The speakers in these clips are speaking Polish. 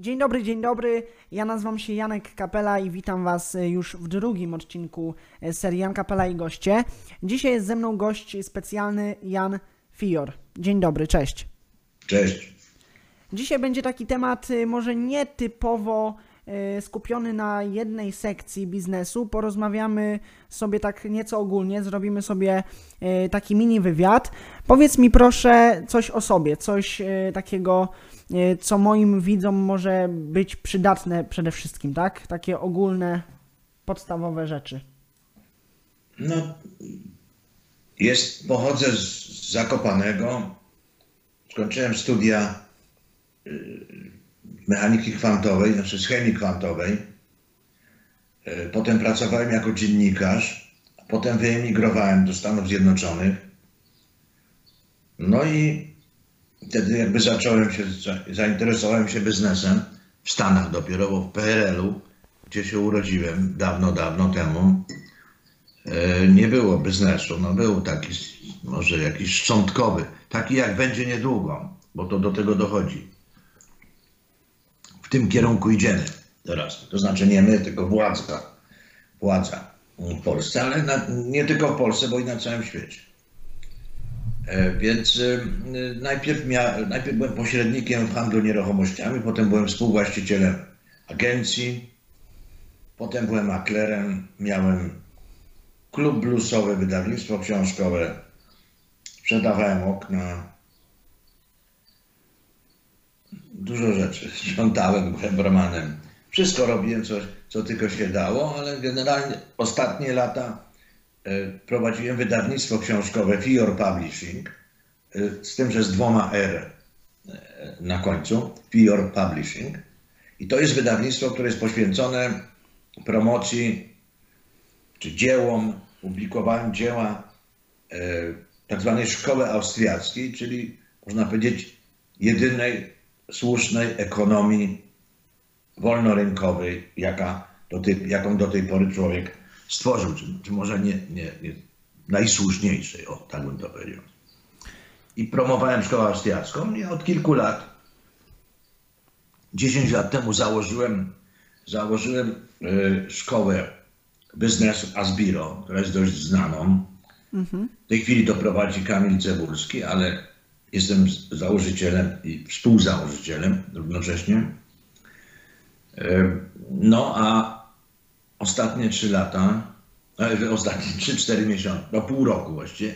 Dzień dobry, dzień dobry. Ja nazywam się Janek Kapela i witam Was e, już w drugim odcinku e, serii Jan Kapela i goście. Dzisiaj jest ze mną gość specjalny Jan Fior. Dzień dobry, cześć. Cześć. Dzisiaj będzie taki temat e, może nietypowo skupiony na jednej sekcji biznesu. Porozmawiamy sobie tak nieco ogólnie, zrobimy sobie e, taki mini wywiad. Powiedz mi proszę coś o sobie, coś e, takiego, co moim widzom może być przydatne przede wszystkim, tak? Takie ogólne, podstawowe rzeczy. No, jest, pochodzę z Zakopanego. Skończyłem studia y, mechaniki kwantowej, znaczy z chemii kwantowej. Y, Potem pracowałem jako dziennikarz, potem wyemigrowałem do Stanów Zjednoczonych. No i wtedy jakby zacząłem się, za- zainteresowałem się biznesem w Stanach dopiero, bo w PRL-u, gdzie się urodziłem dawno, dawno temu, e, nie było biznesu. No był taki, może jakiś szczątkowy, taki jak będzie niedługo, bo to do tego dochodzi. Tym kierunku idziemy teraz. To znaczy nie my, tylko władza. Władza w Polsce, ale na, nie tylko w Polsce, bo i na całym świecie. E, Więc y, najpierw, mia, najpierw byłem pośrednikiem w handlu nieruchomościami, potem byłem współwłaścicielem agencji, potem byłem maklerem, miałem klub bluesowy, wydawnictwo książkowe, sprzedawałem okna, dużo rzeczy. Sprzątałem, byłem bramanem. Wszystko robiłem, co, co tylko się dało, ale generalnie ostatnie lata e, prowadziłem wydawnictwo książkowe Fior Publishing, e, z tym, że z dwoma R e, na końcu, Fior Publishing. I to jest wydawnictwo, które jest poświęcone promocji czy dziełom, publikowałem dzieła tak zwanej szkoły austriackiej, czyli można powiedzieć jedynej słusznej ekonomii wolnorynkowej, jaka do tej, jaką do tej pory człowiek stworzył, czy, czy może nie, nie, nie najsłuszniejszej, o tak bym to powiedział. I promowałem szkołę austriacką i od kilku lat, 10 lat temu założyłem, założyłem e, szkołę biznesu Asbiro, która jest dość znaną. W tej chwili to prowadzi Kamil Cebulski, ale jestem założycielem i współzałożycielem równocześnie. E, No a ostatnie trzy lata, e, ostatnie 3-4 miesiące, no pół roku właściwie,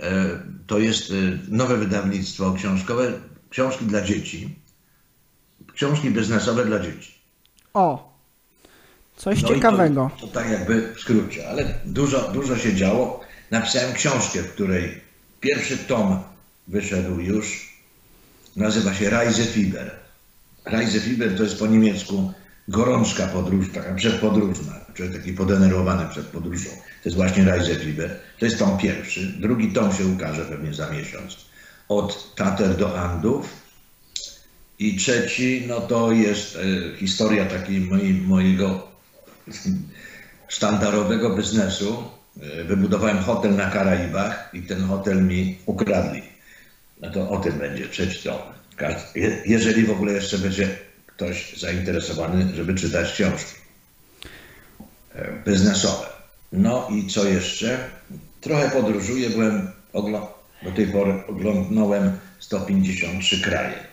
e, to jest nowe wydawnictwo książkowe, książki dla dzieci, książki biznesowe dla dzieci. O, coś No ciekawego. To, to tak jakby w skrócie, ale dużo, dużo się działo. Napisałem książkę, w której pierwszy tom wyszedł już. Nazywa się Reisefieber. Reisefieber to jest po niemiecku gorączka podróż, taka przedpodróżna, czyli taki podenerwowany przed podróżą. To jest właśnie Reisefieber. To jest tom pierwszy. Drugi tom się ukaże pewnie za miesiąc. Od Tater do Andów. I trzeci, no to jest e, historia takiej mojej, mojego sztandarowego biznesu. E, Wybudowałem hotel na Karaibach i ten hotel mi ukradli. No to o tym będzie trzeci tom. Jeżeli w ogóle jeszcze będzie ktoś zainteresowany, żeby czytać książki e, biznesowe. No i co jeszcze? Trochę podróżuję, byłem do tej pory oglądnąłem 153 kraje.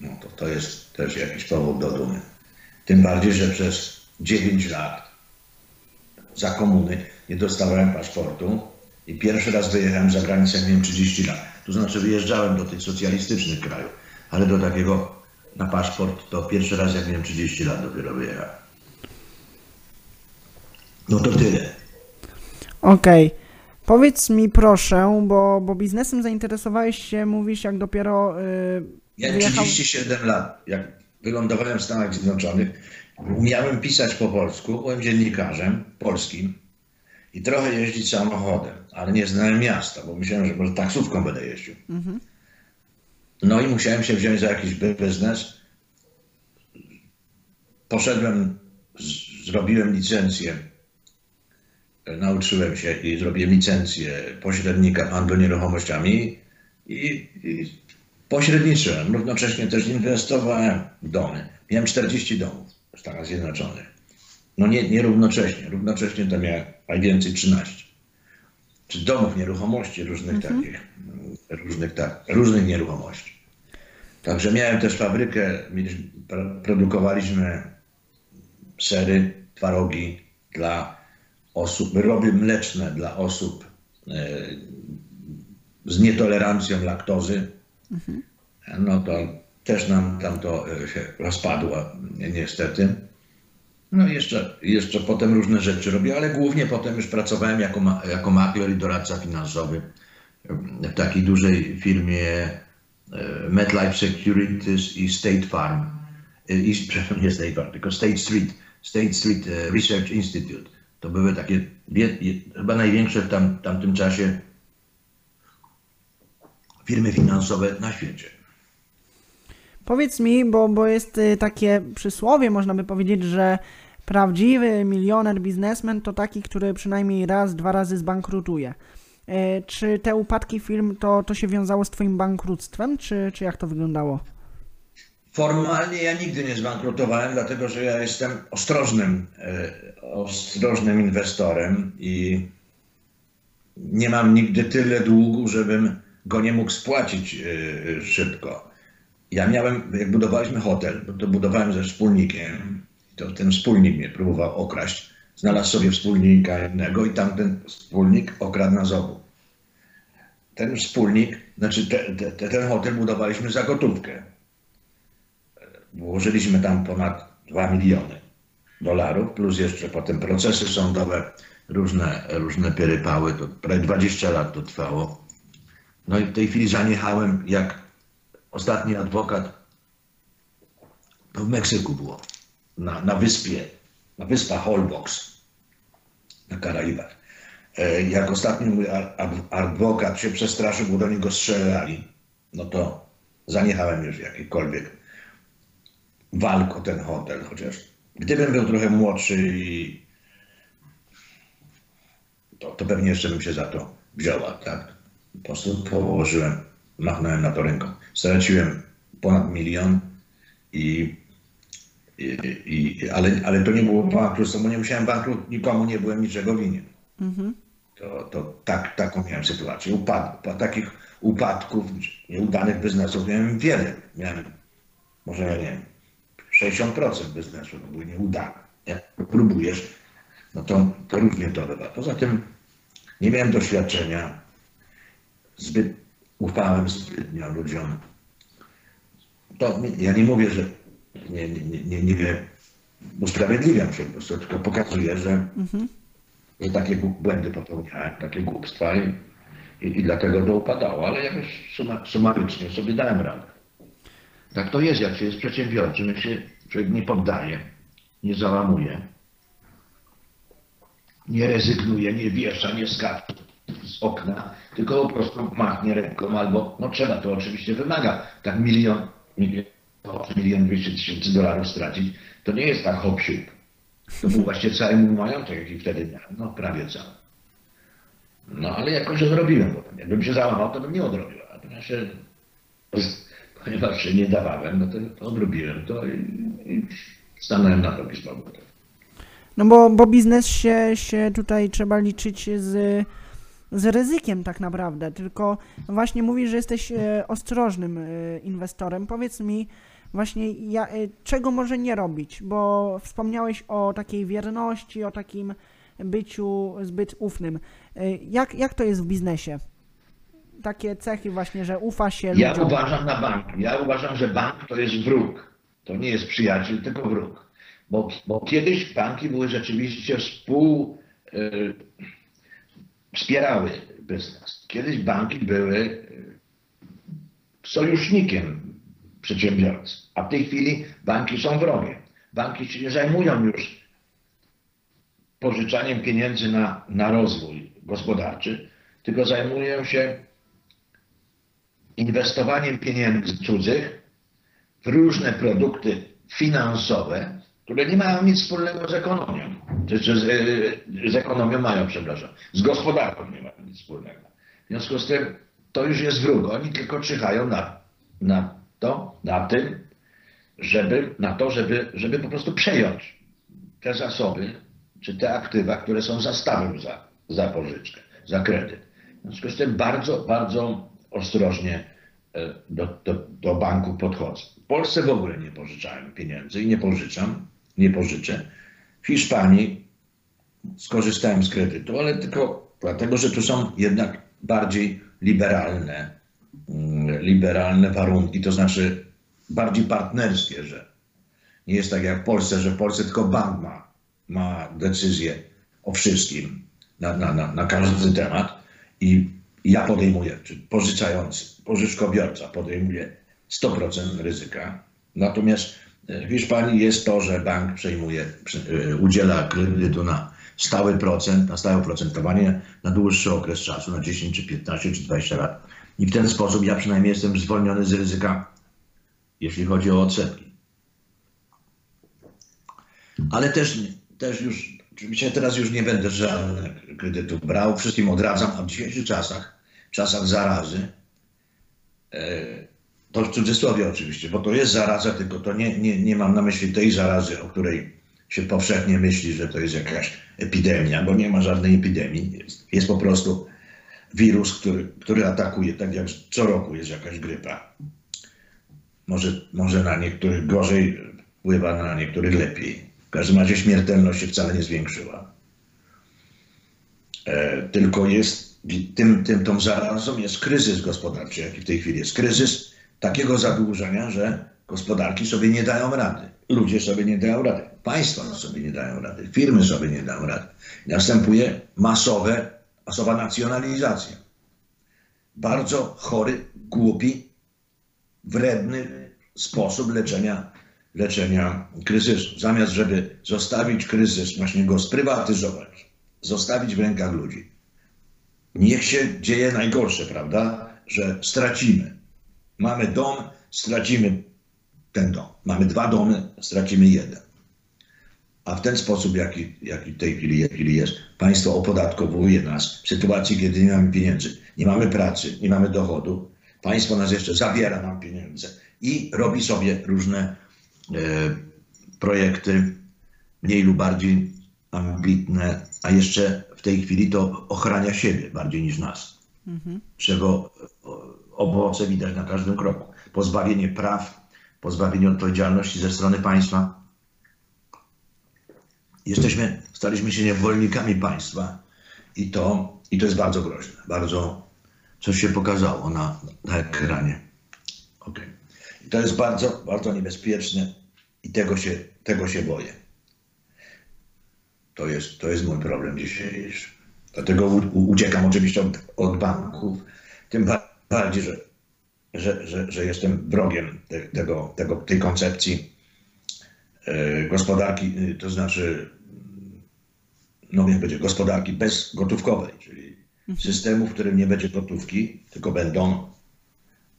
No to, to jest też jakiś powód do dumy. Tym bardziej, że przez 9 lat za komuny nie dostawałem paszportu i pierwszy raz wyjechałem za granicę, miałem 30 lat. To znaczy wyjeżdżałem do tych socjalistycznych krajów, ale do takiego na paszport to pierwszy raz, jak miałem 30 lat dopiero wyjechałem. No to tyle. Okej. Powiedz mi proszę, bo, bo biznesem zainteresowałeś się, mówisz, jak dopiero yy, wyjechał... 37 lat, jak wylądowałem w Stanach Zjednoczonych, umiałem pisać po polsku, byłem dziennikarzem polskim i trochę jeździć samochodem, ale nie znałem miasta, bo myślałem, że może taksówką będę jeździł. No i musiałem się wziąć za jakiś bi- biznes. Poszedłem, zrobiłem licencję, nauczyłem się i zrobiłem licencję pośrednika handlu nieruchomościami i, i pośredniczyłem. Równocześnie też inwestowałem w domy. Miałem 40 domów w Stanach Zjednoczonych. No nie, nie równocześnie. Równocześnie to miałem najwięcej 13. Czy domów nieruchomości różnych mhm. takich, różnych, tak, różnych nieruchomości. Także miałem też fabrykę, produkowaliśmy sery, twarogi dla osób, wyroby mleczne dla osób e, z nietolerancją laktozy. Mhm. No to też nam tam to e, się rozpadło niestety. No i jeszcze, jeszcze potem różne rzeczy robię, ale głównie potem już pracowałem jako, jako makler i doradca finansowy w takiej dużej firmie e, MetLife Securities i State Farm. E, I, przepraszam, nie State Farm, tylko State Street, State Street e, Research Institute. To były takie chyba największe w tam, tamtym czasie firmy finansowe na świecie. Powiedz mi, bo, bo jest takie przysłowie, można by powiedzieć, że Prawdziwy milioner, biznesmen to taki, który przynajmniej raz, dwa razy zbankrutuje. E, czy te upadki firm to, to się wiązało z Twoim bankructwem, czy, czy jak to wyglądało? Formalnie ja nigdy nie zbankrutowałem, dlatego że ja jestem ostrożnym, e, ostrożnym inwestorem i nie mam nigdy tyle długu, żebym go nie mógł spłacić szybko. Ja miałem, jak budowaliśmy hotel, to budowałem ze wspólnikiem to ten wspólnik mnie próbował okraść. Znalazł sobie wspólnika innego i tamten wspólnik okradł nas obu. Ten wspólnik, znaczy te, te, ten hotel budowaliśmy za gotówkę. Włożyliśmy tam ponad 2 miliony dolarów, plus jeszcze potem procesy sądowe, różne, różne pierypały, to prawie 20 lat to trwało. No i w tej chwili zaniechałem, jak ostatni adwokat, w Meksyku było na, na wyspie, na wyspach Holbox, na Karaibach. E, jak ostatni mój adwokat się przestraszył, bo do niego strzelali, no to zaniechałem już jakikolwiek walk o ten hotel, chociaż gdybym był trochę młodszy to, to pewnie jeszcze bym się za to wzięła, tak? Po prostu położyłem, machnąłem na to ręką. Straciłem ponad milion i i, ale, ale to nie było bankructwo, bo nie musiałem bankrut, nikomu nie byłem niczego winien. Mhm. To, to tak, taką miałem sytuację. Upad, takich upadków, nieudanych biznesów miałem wiele. Miałem może, nie wiem, 60% biznesu to były nieudane. Jak próbujesz, no to, to różnie to bywa. Poza tym nie miałem doświadczenia, zbyt ufałem zbytnio ludziom. To ja nie mówię, że nie, nie, nie, nie usprawiedliwiam się po prostu, tylko pokazuję, że, mhm. że takie błędy popełniałem, takie głupstwa i, i, i dlatego to upadało, ale jakoś suma, sumarycznie sobie dałem radę. Tak to jest, jak się jest przedsiębiorczym, jak się człowiek nie poddaje, nie załamuje, nie rezygnuje, nie wiesza, nie skacze z okna, tylko po prostu machnie ręką albo, no trzeba, to oczywiście wymaga, tak milion, milion milion dwieście tysięcy dolarów stracić, to nie jest tak hop To był właśnie cały mój majątek, jaki wtedy miałem. No prawie cały. No ale jakoś odrobiłem, bo jakbym się załamał, to bym nie odrobił. A ponieważ się, ponieważ się nie dawałem, no to, to odrobiłem to i, i stanąłem na nogi z powrotem. No bo, bo biznes się, się tutaj trzeba liczyć z z ryzykiem tak naprawdę, tylko właśnie mówisz, że jesteś e, ostrożnym e, inwestorem. Powiedz mi właśnie, ja, e, czego może nie robić, bo wspomniałeś o takiej wierności, o takim byciu zbyt ufnym. Jak, jak to jest w biznesie? Takie cechy właśnie, że ufa się Ja ludziom. uważam na bank. Ja uważam, że bank to jest wróg. To nie jest przyjaciel, tylko wróg. Bo, bo kiedyś banki były rzeczywiście współ wspierały biznes. Kiedyś banki były e, sojusznikiem przedsiębiorcy, a w tej chwili banki są wrogiem. Banki się nie zajmują już pożyczaniem pieniędzy na, na rozwój gospodarczy, tylko zajmują się inwestowaniem pieniędzy cudzych w różne produkty finansowe, które nie mają nic wspólnego z ekonomią. Z, z ekonomią mają, przepraszam. Z gospodarką nie mają nic wspólnego. W związku z tym to już jest wróg. Oni tylko czyhają na, na to, na tym, żeby, na to, żeby, żeby po prostu przejąć te zasoby, czy te aktywa, które są zastawem za, za pożyczkę, za kredyt. W związku z tym bardzo, bardzo ostrożnie e, do, do, do banku podchodzę. W Polsce w ogóle nie pożyczałem pieniędzy i nie pożyczam, nie pożyczę. W Hiszpanii skorzystałem z kredytu, ale tylko dlatego, że tu są jednak bardziej liberalne, mm, liberalne warunki, to znaczy bardziej partnerskie, że nie jest tak jak w Polsce, że w Polsce tylko bank ma, ma decyzję o wszystkim na, na, na, na każdy temat i ja podejmuję, czy pożyczający, pożyczkobiorca podejmuje 100% ryzyka. Natomiast w Hiszpanii jest to, że bank przejmuje, e, udziela kredytu na stały procent, na stałe oprocentowanie na dłuższy okres czasu, na 10 czy 15 czy 20 lat. I w ten sposób ja przynajmniej jestem zwolniony z ryzyka, jeśli chodzi o odsetki. Ale też, też już, oczywiście teraz już nie będę żadnych kredytów brał, wszystkim odradzam, a w dzisiejszych czasach, czasach zarazy, e, to w cudzysłowie oczywiście, bo to jest zaraza, tylko to nie, nie, nie mam na myśli tej zarazy, o której się powszechnie myśli, że to jest jakaś epidemia, bo nie ma żadnej epidemii. Jest, jest po prostu wirus, który, który atakuje, tak jak co roku jest jakaś grypa. Może, może na niektórych gorzej wpływa, na niektórych lepiej. W każdym razie śmiertelność się wcale nie zwiększyła. E, tylko jest, tym, tym, tą zarazą jest kryzys gospodarczy, jaki w tej chwili jest. Kryzys takiego zadłużenia, że gospodarki sobie nie dają rady. Ludzie sobie nie dają rady. Państwa sobie nie dają rady. Firmy sobie nie dają rady. Następuje masowe, masowa nacjonalizacja. Bardzo chory, głupi, wredny sposób leczenia leczenia kryzysu. Zamiast, żeby zostawić kryzys, właśnie go sprywatyzować, zostawić w rękach ludzi. Niech się dzieje najgorsze, prawda? Że stracimy. Mamy dom, stracimy ten dom. Mamy dwa domy, stracimy jeden. A w ten sposób, jaki, jaki w tej chwili, chwili jest, państwo opodatkowuje nas w sytuacji, kiedy nie mamy pieniędzy, nie mamy pracy, nie mamy dochodu. Państwo nas jeszcze zabiera nam pieniądze i robi sobie różne E, projekty mniej lub bardziej ambitne, a jeszcze w tej chwili to ochrania siebie bardziej niż nas. Mhm. Czego owoce widać na każdym kroku. Pozbawienie praw, pozbawienie odpowiedzialności ze strony państwa. Jesteśmy, staliśmy się niewolnikami państwa i to, i to jest bardzo groźne. Bardzo coś się pokazało na, na ekranie. Okay. I to jest bardzo, bardzo niebezpieczne i tego się, tego się boję. To jest, to jest mój problem dzisiejszy. Dlatego uciekam oczywiście od, od banków, tym bardziej, że, że, że, że jestem wrogiem te, tego, tego, tej koncepcji e, gospodarki, y, to znaczy, no jak będzie, gospodarki bezgotówkowej, czyli mhm. systemu, w którym nie będzie gotówki, tylko będą,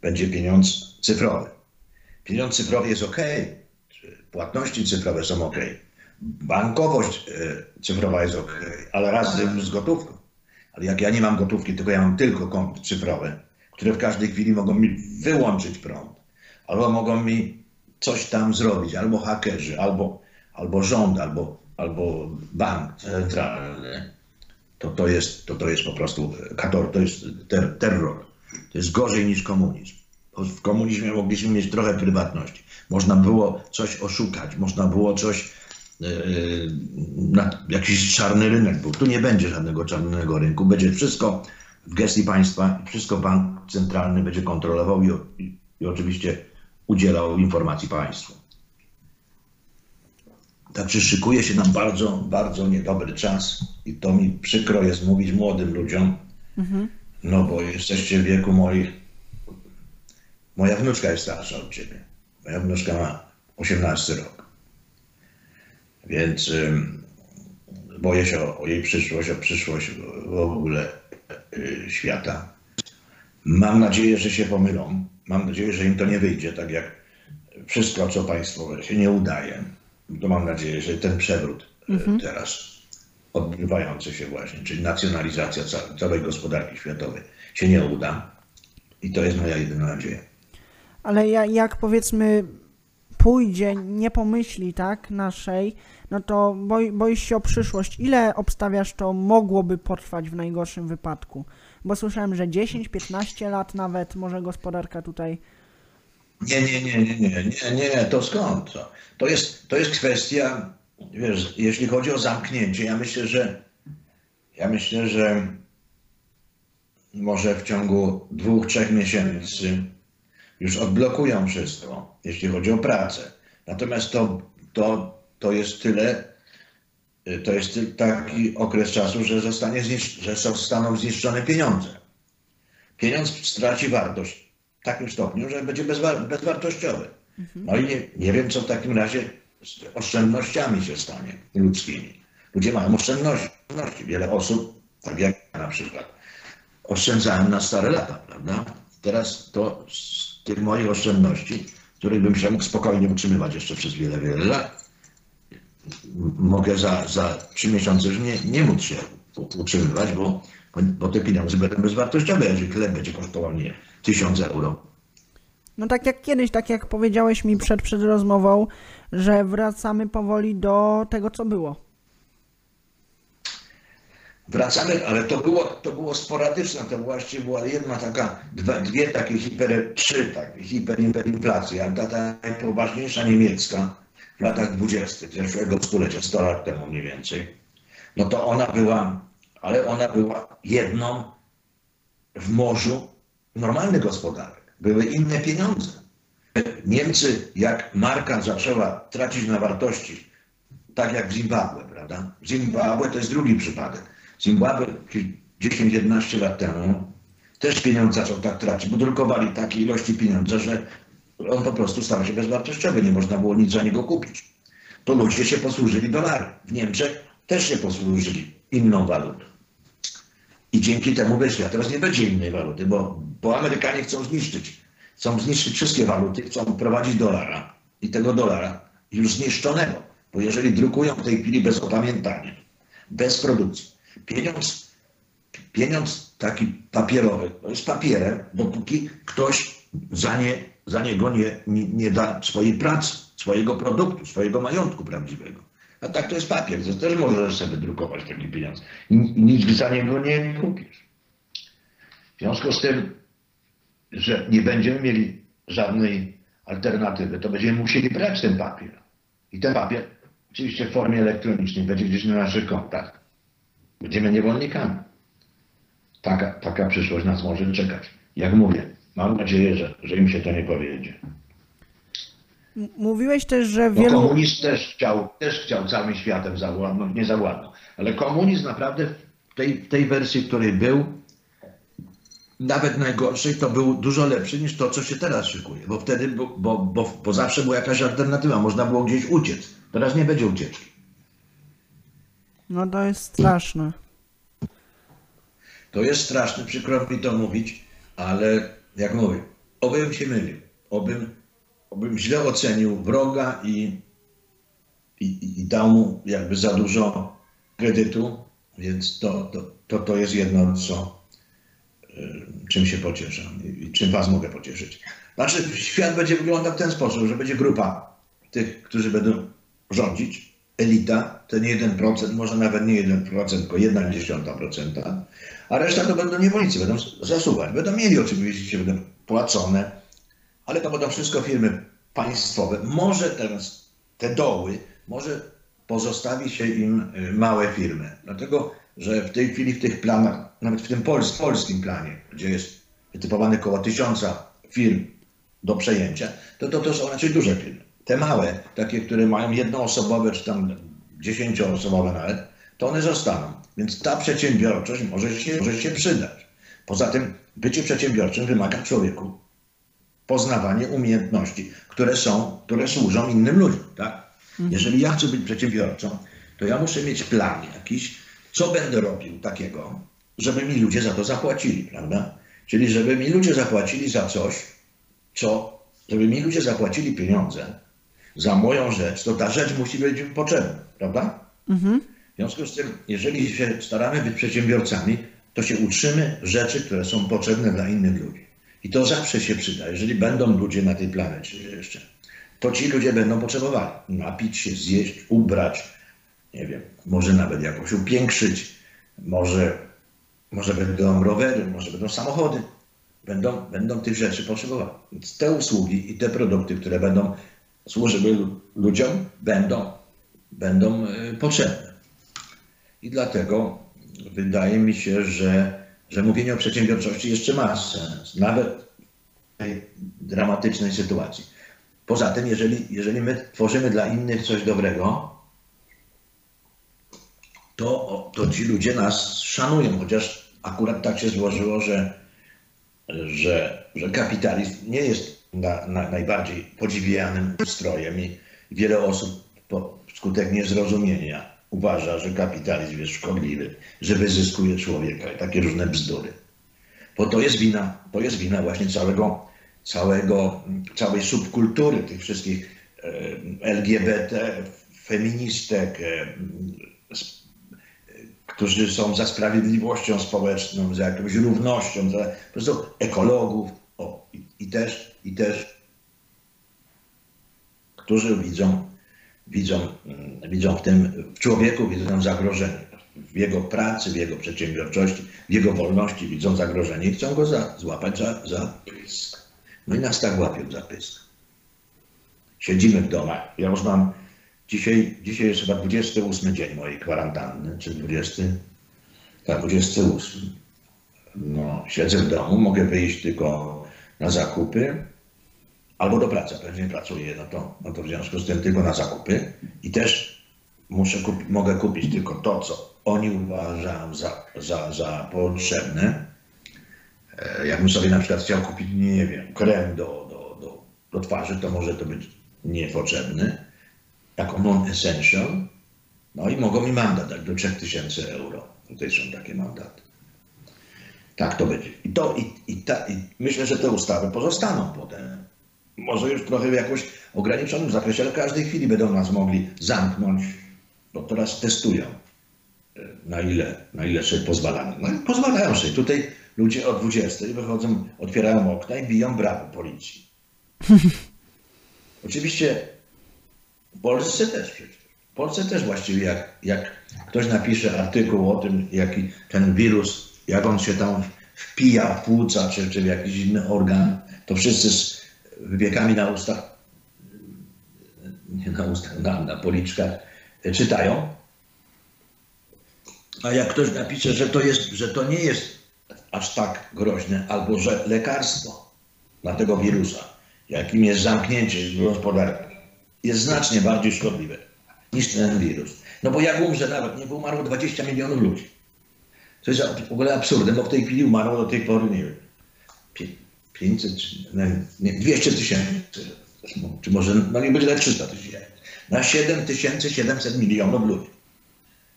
będzie pieniądz cyfrowy. Pieniądz cyfrowy jest ok, płatności cyfrowe są ok, bankowość e, cyfrowa jest ok, ale razem z gotówką. Ale jak ja nie mam gotówki, tylko ja mam tylko konto cyfrowe, które w każdej chwili mogą mi wyłączyć prąd, albo mogą mi coś tam zrobić, albo hakerzy, albo, albo rząd, albo, albo bank centralny, to to jest, to, to jest po prostu kator, to jest ter, terror. To jest gorzej niż komunizm. W komunizmie mogliśmy mieć trochę prywatności. Można było coś oszukać, można było coś, yy, na, jakiś czarny rynek był. Tu nie będzie żadnego czarnego rynku, będzie wszystko w gestii państwa, wszystko bank centralny będzie kontrolował i, i, i oczywiście udzielał informacji państwu. Także szykuje się nam bardzo, bardzo niedobry czas i to mi przykro jest mówić młodym ludziom, mhm. no bo jesteście w wieku moich, moja wnuczka jest starsza od ciebie. Moja wnuczka ma 18 rok. Więc boję się o, o, jej przyszłość, o przyszłość w ogóle świata. Mam nadzieję, że się pomylą. Mam nadzieję, że im to nie wyjdzie, tak jak wszystko, co państwo się nie udaje. To mam nadzieję, że ten przewrót y, mhm. teraz odbywający się właśnie, czyli nacjonalizacja całej gospodarki światowej się nie uda. I to jest moja jedyna nadzieja ale jak powiedzmy pójdzie, nie pomyśli, tak, naszej, no to boi, boisz się o przyszłość. Ile obstawiasz to mogłoby potrwać w najgorszym wypadku? Bo słyszałem, że 10-15 lat nawet może gospodarka tutaj. Nie, nie, nie, nie, nie, nie, nie, to skąd? To, to, jest, to jest kwestia, wiesz, jeśli chodzi o zamknięcie, ja myślę, że ja myślę, że może w ciągu dwóch, trzech miesięcy już odblokują wszystko, jeśli chodzi o pracę. Natomiast to, to, to jest tyle, to jest taki okres czasu, że, zostanie zniszcz, że zostaną zniszczone pieniądze. Pieniądz straci wartość w takim stopniu, że będzie bezwar bezwartościowy. No i nie, nie wiem, co w takim razie z oszczędnościami się stanie ludzkimi. Ludzie mają oszczędności. Wiele osób, tak jak ja na przykład, oszczędzałem na stare lata, prawda? Teraz to z tych moich oszczędności, których bym się mógł spokojnie utrzymywać jeszcze przez wiele, wiele lat, mogę za, za trzy miesiące już nie, nie móc się utrzymywać, bo, bo te pieniądze będą bezwartościowe, jeżeli chleb będzie kosztował mnie tysiąc euro. No tak jak kiedyś, tak jak powiedziałeś mi przed, przed rozmową, że wracamy powoli do tego, co było. Wracamy, ale to było, to było sporadyczne, to właściwie była jedna taka, dwie takie hiper, trzy takie hiperinflacje, a ta najpoważniejsza niemiecka w latach dwudziestych zeszłego stulecia, 100 lat temu mniej więcej, no to ona była, ale ona była jedną w morzu normalnych gospodarek. Były inne pieniądze. Niemcy, jak marka zaczęła tracić na wartości, tak jak w Zimbabwe, prawda? Zimbabwe to jest drugi przypadek. Zimbabwe 10-11 lat temu też pieniądze zaczął tak tracić, bo drukowali takie ilości pieniądze, że on po prostu stał się bezwartościowy, nie można było nic za niego kupić. To ludzie się posłużyli dolarem. W Niemczech też się posłużyli inną walutą. I dzięki temu wyszli. A teraz nie będzie innej waluty, bo, bo Amerykanie chcą zniszczyć. Chcą zniszczyć wszystkie waluty, chcą prowadzić dolara i tego dolara już zniszczonego. Bo jeżeli drukują w tej chwili bez opamiętania, bez produkcji, pieniądz, pieniądz taki papierowy, to jest papierem, dopóki ktoś za, nie, za niego nie, nie, nie da swojej pracy, swojego produktu, swojego majątku prawdziwego. A tak to jest papier, to też możesz sobie drukować taki pieniądz. I nic za niego nie kupisz. W związku z tym, że nie będziemy mieli żadnej alternatywy, to będziemy musieli brać ten papier. I ten papier, oczywiście w formie elektronicznej, będzie gdzieś na naszych kontach. Będziemy niewolnikami. Taka, taka przyszłość nas może czekać. Jak mówię, mam nadzieję, że, że im się to nie powiedzie. Mówiłeś też, że wielu... komunizm też chciał, też chciał całym światem zawładnąć, nie zawładnął. Ale komunizm naprawdę w tej, tej wersji, w której był, nawet najgorszej, to był dużo lepszy niż to, co się teraz szykuje. Bo wtedy, bo, bo, bo, bo zawsze była jakaś alternatywa, można było gdzieś uciec. Teraz nie będzie ucieczki. No to jest straszne. To jest straszne, przykro mi to mówić, ale jak mówię, obym się mylił, obym, obym źle ocenił wroga i, i, i dał mu jakby za dużo kredytu, więc to, to, to, to jest jedno, co, y, czym się cieszę i, i czym was mogę pocieszyć. Znaczy, świat będzie wyglądał w ten sposób, że będzie grupa tych, którzy będą rządzić, elita, ten 1%, może nawet nie 1%, tylko 1,1%, a reszta to będą niewolnicy, będą zasuwać. Będą mieli oczywiście, będą płacone, ale to będą wszystko firmy państwowe. Może teraz te doły, może pozostawi się im y, małe firmy. Dlatego, że w tej chwili w tych planach, nawet w tym pols polskim planie, gdzie jest wytypowane około tysiąca firm do przejęcia, to, to, to są raczej duże firmy. Te małe, takie, które mają jednoosobowe, czy tam dziesięcioosobowe nawet, to one zostaną. Więc ta przedsiębiorczość może się, może się przydać. Poza tym bycie przedsiębiorczym wymaga człowieku poznawanie umiejętności, które są, które służą innym ludziom. Tak? Jeżeli ja chcę być przedsiębiorcą, to ja muszę mieć plan jakiś, co będę robił takiego, żeby mi ludzie za to zapłacili, prawda? Czyli żeby mi ludzie zapłacili za coś, co, żeby mi ludzie zapłacili pieniądze za moją rzecz, to ta rzecz musi być potrzebna, prawda? Mhm. W związku z tym, jeżeli się staramy być przedsiębiorcami, to się uczymy rzeczy, które są potrzebne dla innych ludzi. I to zawsze się przyda, jeżeli będą ludzie na tej planecie jeszcze. to ci ludzie będą potrzebowali napić się, zjeść, ubrać, nie wiem, może nawet jakoś upiększyć, może, może będą rowery, może będą samochody, będą, będą tych rzeczy potrzebowali. Więc te usługi i te produkty, które będą służyły ludziom, będą, będą e, potrzebne. I dlatego wydaje mi się, że, że mówienie o przedsiębiorczości jeszcze ma sens, nawet w tej dramatycznej sytuacji. Poza tym, jeżeli, jeżeli my tworzymy dla innych coś dobrego, to, to ci ludzie nas szanują, chociaż akurat tak się złożyło, że, że, że kapitalizm nie jest na, na najbardziej podziwianym ustrojem i wiele osób po, wskutek niezrozumienia uważa, że kapitalizm jest szkodliwy, że wyzyskuje człowieka i takie różne bzdury. Bo to jest wina, to jest wina właśnie całego, całego, całej subkultury tych wszystkich e, LGBT, feministek, e, którzy są za sprawiedliwością społeczną, za jakąś równością, za po prostu ekologów o, i, i, też, i też, którzy widzą, widzą, widzą w tym, w człowieku widzą zagrożenie. W jego pracy, w jego przedsiębiorczości, w jego wolności widzą zagrożenie i chcą go za, złapać za, za pysk. No i nas tak łapią za pysk. Siedzimy w domach. Ja już mam Dzisiaj, dzisiaj jest chyba 28 dzień mojej kwarantanny, czy 20? Tak, 28. No, siedzę w domu, mogę wyjść tylko na zakupy albo do pracy. Pewnie pracuję, no to, no to w związku z tym tylko na zakupy i też muszę kupi, mogę kupić tylko to, co oni uważają za, za, za potrzebne. E, jakbym sobie na przykład chciał kupić, nie wiem, krem do, do, do, do twarzy, to może to być niepotrzebny jako non-essential, no i mogą mi mandat dać do 3000 euro. Tutaj są takie mandaty. Tak to będzie. I, to, i, i, ta, i myślę, że te ustawy pozostaną potem. Może już trochę w jakoś ograniczonym zakresie, ale w każdej chwili będą nas mogli zamknąć, bo teraz testują, e, na ile, na ile sobie pozwalamy. No i pozwalają sobie. Tutaj ludzie o 20 wychodzą, otwierają okna i biją brawo policji. Oczywiście w Polsce też przecież. W Polsce też właściwie jak, jak ktoś napisze artykuł o tym, jaki ten wirus, jak on się tam wpija w płuca czy, czy w jakiś inny organ, to wszyscy wypiekami na ustach, nie na ustach, na, na policzkach czytają. A jak ktoś napisze, że to, jest, że to nie jest aż tak groźne, albo że lekarstwo dla tego wirusa, jakim jest zamknięcie gospodarki, jest znacznie bardziej szkodliwe niż ten wirus. No bo jak umrze nawet, nie, umarło 20 milionów ludzi. To jest w ogóle absurdem, bo w tej chwili umarło do tej pory, nie wiem, 500, nie, 200 tysięcy, czy może, no nie będzie nawet 300 tysięcy, na 7700 milionów ludzi.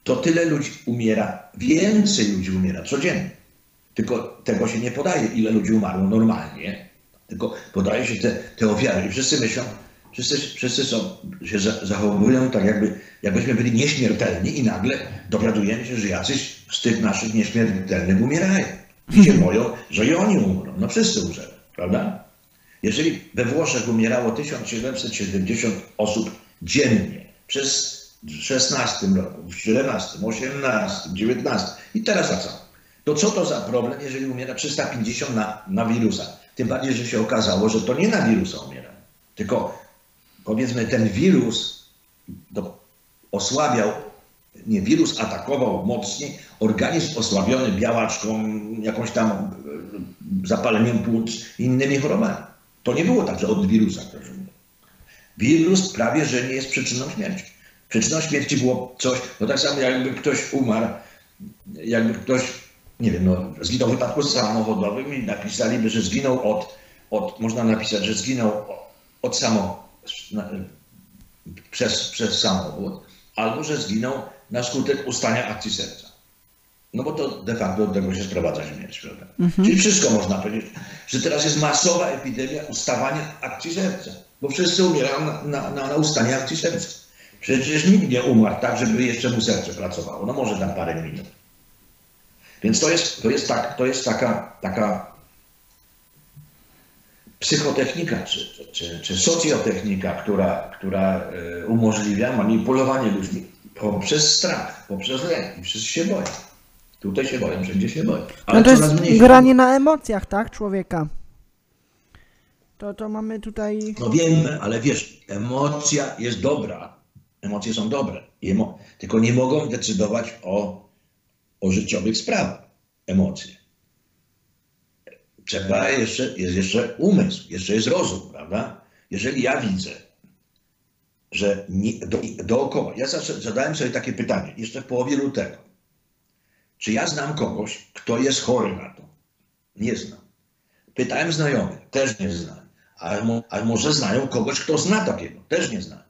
To tyle ludzi umiera, więcej ludzi umiera codziennie. Tylko tego się nie podaje, ile ludzi umarło normalnie, tylko podaje się te, te ofiary. I wszyscy myślą, Wszyscy, wszyscy są, się zachowują tak, jakby, jakbyśmy byli nieśmiertelni i nagle dowiadujemy się, że jacyś z tych naszych nieśmiertelnych umierają. I się boją, że i oni umrą. No wszyscy umrzemy, prawda? Jeżeli we Włoszech umierało 1770 osób dziennie przez 16 roku, w 17, 18, 19 i teraz tak samo. To co to za problem, jeżeli umiera 350 na, na wirusa? Tym bardziej, że się okazało, że to nie na wirusa umiera, tylko powiedzmy ten wirus osłabiał, nie, wirus atakował mocniej organizm osłabiony białaczką, jakąś tam zapaleniem płuc innymi chorobami. To nie było tak, że od wirusa umie. Wirus prawie, że nie jest przyczyną śmierci. Przyczyną śmierci było coś, no tak samo jakby ktoś umarł, jakby ktoś, nie wiem, no, zginął w wypadku samochodowym i napisaliby, że zginął od, od można napisać, że zginął od samochodu przez, przez samochód, albo że zginął na skutek ustania akcji serca. No bo to de facto do tego się sprowadza śmierć, prawda? Mhm. Czyli wszystko można powiedzieć, że teraz jest masowa epidemia ustawania akcji serca, bo wszyscy umierają na, na, na, na ustanie akcji serca. Przecież nikt nie umarł tak, żeby jeszcze mu serce pracowało. No może tam parę minut. Więc to jest, to jest, tak, to jest taka, taka psychotechnika czy, czy, czy socjotechnika, która, która e, umożliwia manipulowanie ludźmi poprzez strach, poprzez lęk i wszyscy się boją. Tutaj się boją, wszędzie się boją. Ale no to jest mniej granie na emocjach, tak, człowieka. To, to mamy tutaj... No wiem, ale wiesz, emocja jest dobra. Emocje są dobre. Emo... Tylko nie mogą decydować o, o życiowych sprawach. Emocje trzeba jeszcze, jest jeszcze umysł, jeszcze jest rozum, prawda? Jeżeli ja widzę, że nie, do, dookoła, ja zadałem sobie takie pytanie, jeszcze w połowie lutego. Czy ja znam kogoś, kto jest chory na to? Nie znam. Pytałem znajomych, też nie znam. A, a może znają kogoś, kto zna takiego? Też nie znam.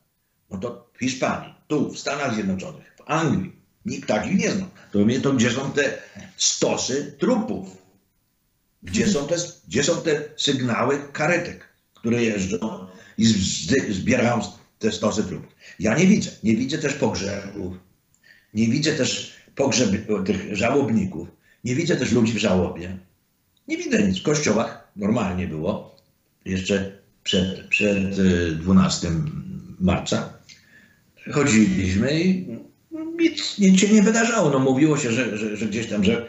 No to w Hiszpanii, tu, w Stanach Zjednoczonych, w Anglii, nikt takich nie zna. To mnie to gdzie są te stosy trupów? Gdzie są te, gdzie są te sygnały karetek, które jeżdżą i zbierają te stosy trupów? Ja nie widzę. Nie widzę też pogrzebów. Nie widzę też pogrzeb tych żałobników. Nie widzę też ludzi w żałobie. Nie widzę nic. W kościołach normalnie było. Jeszcze przed, przed 12 y, marca chodziliśmy i nic, nic się nie wydarzało. No, mówiło się, że, że, że gdzieś tam, że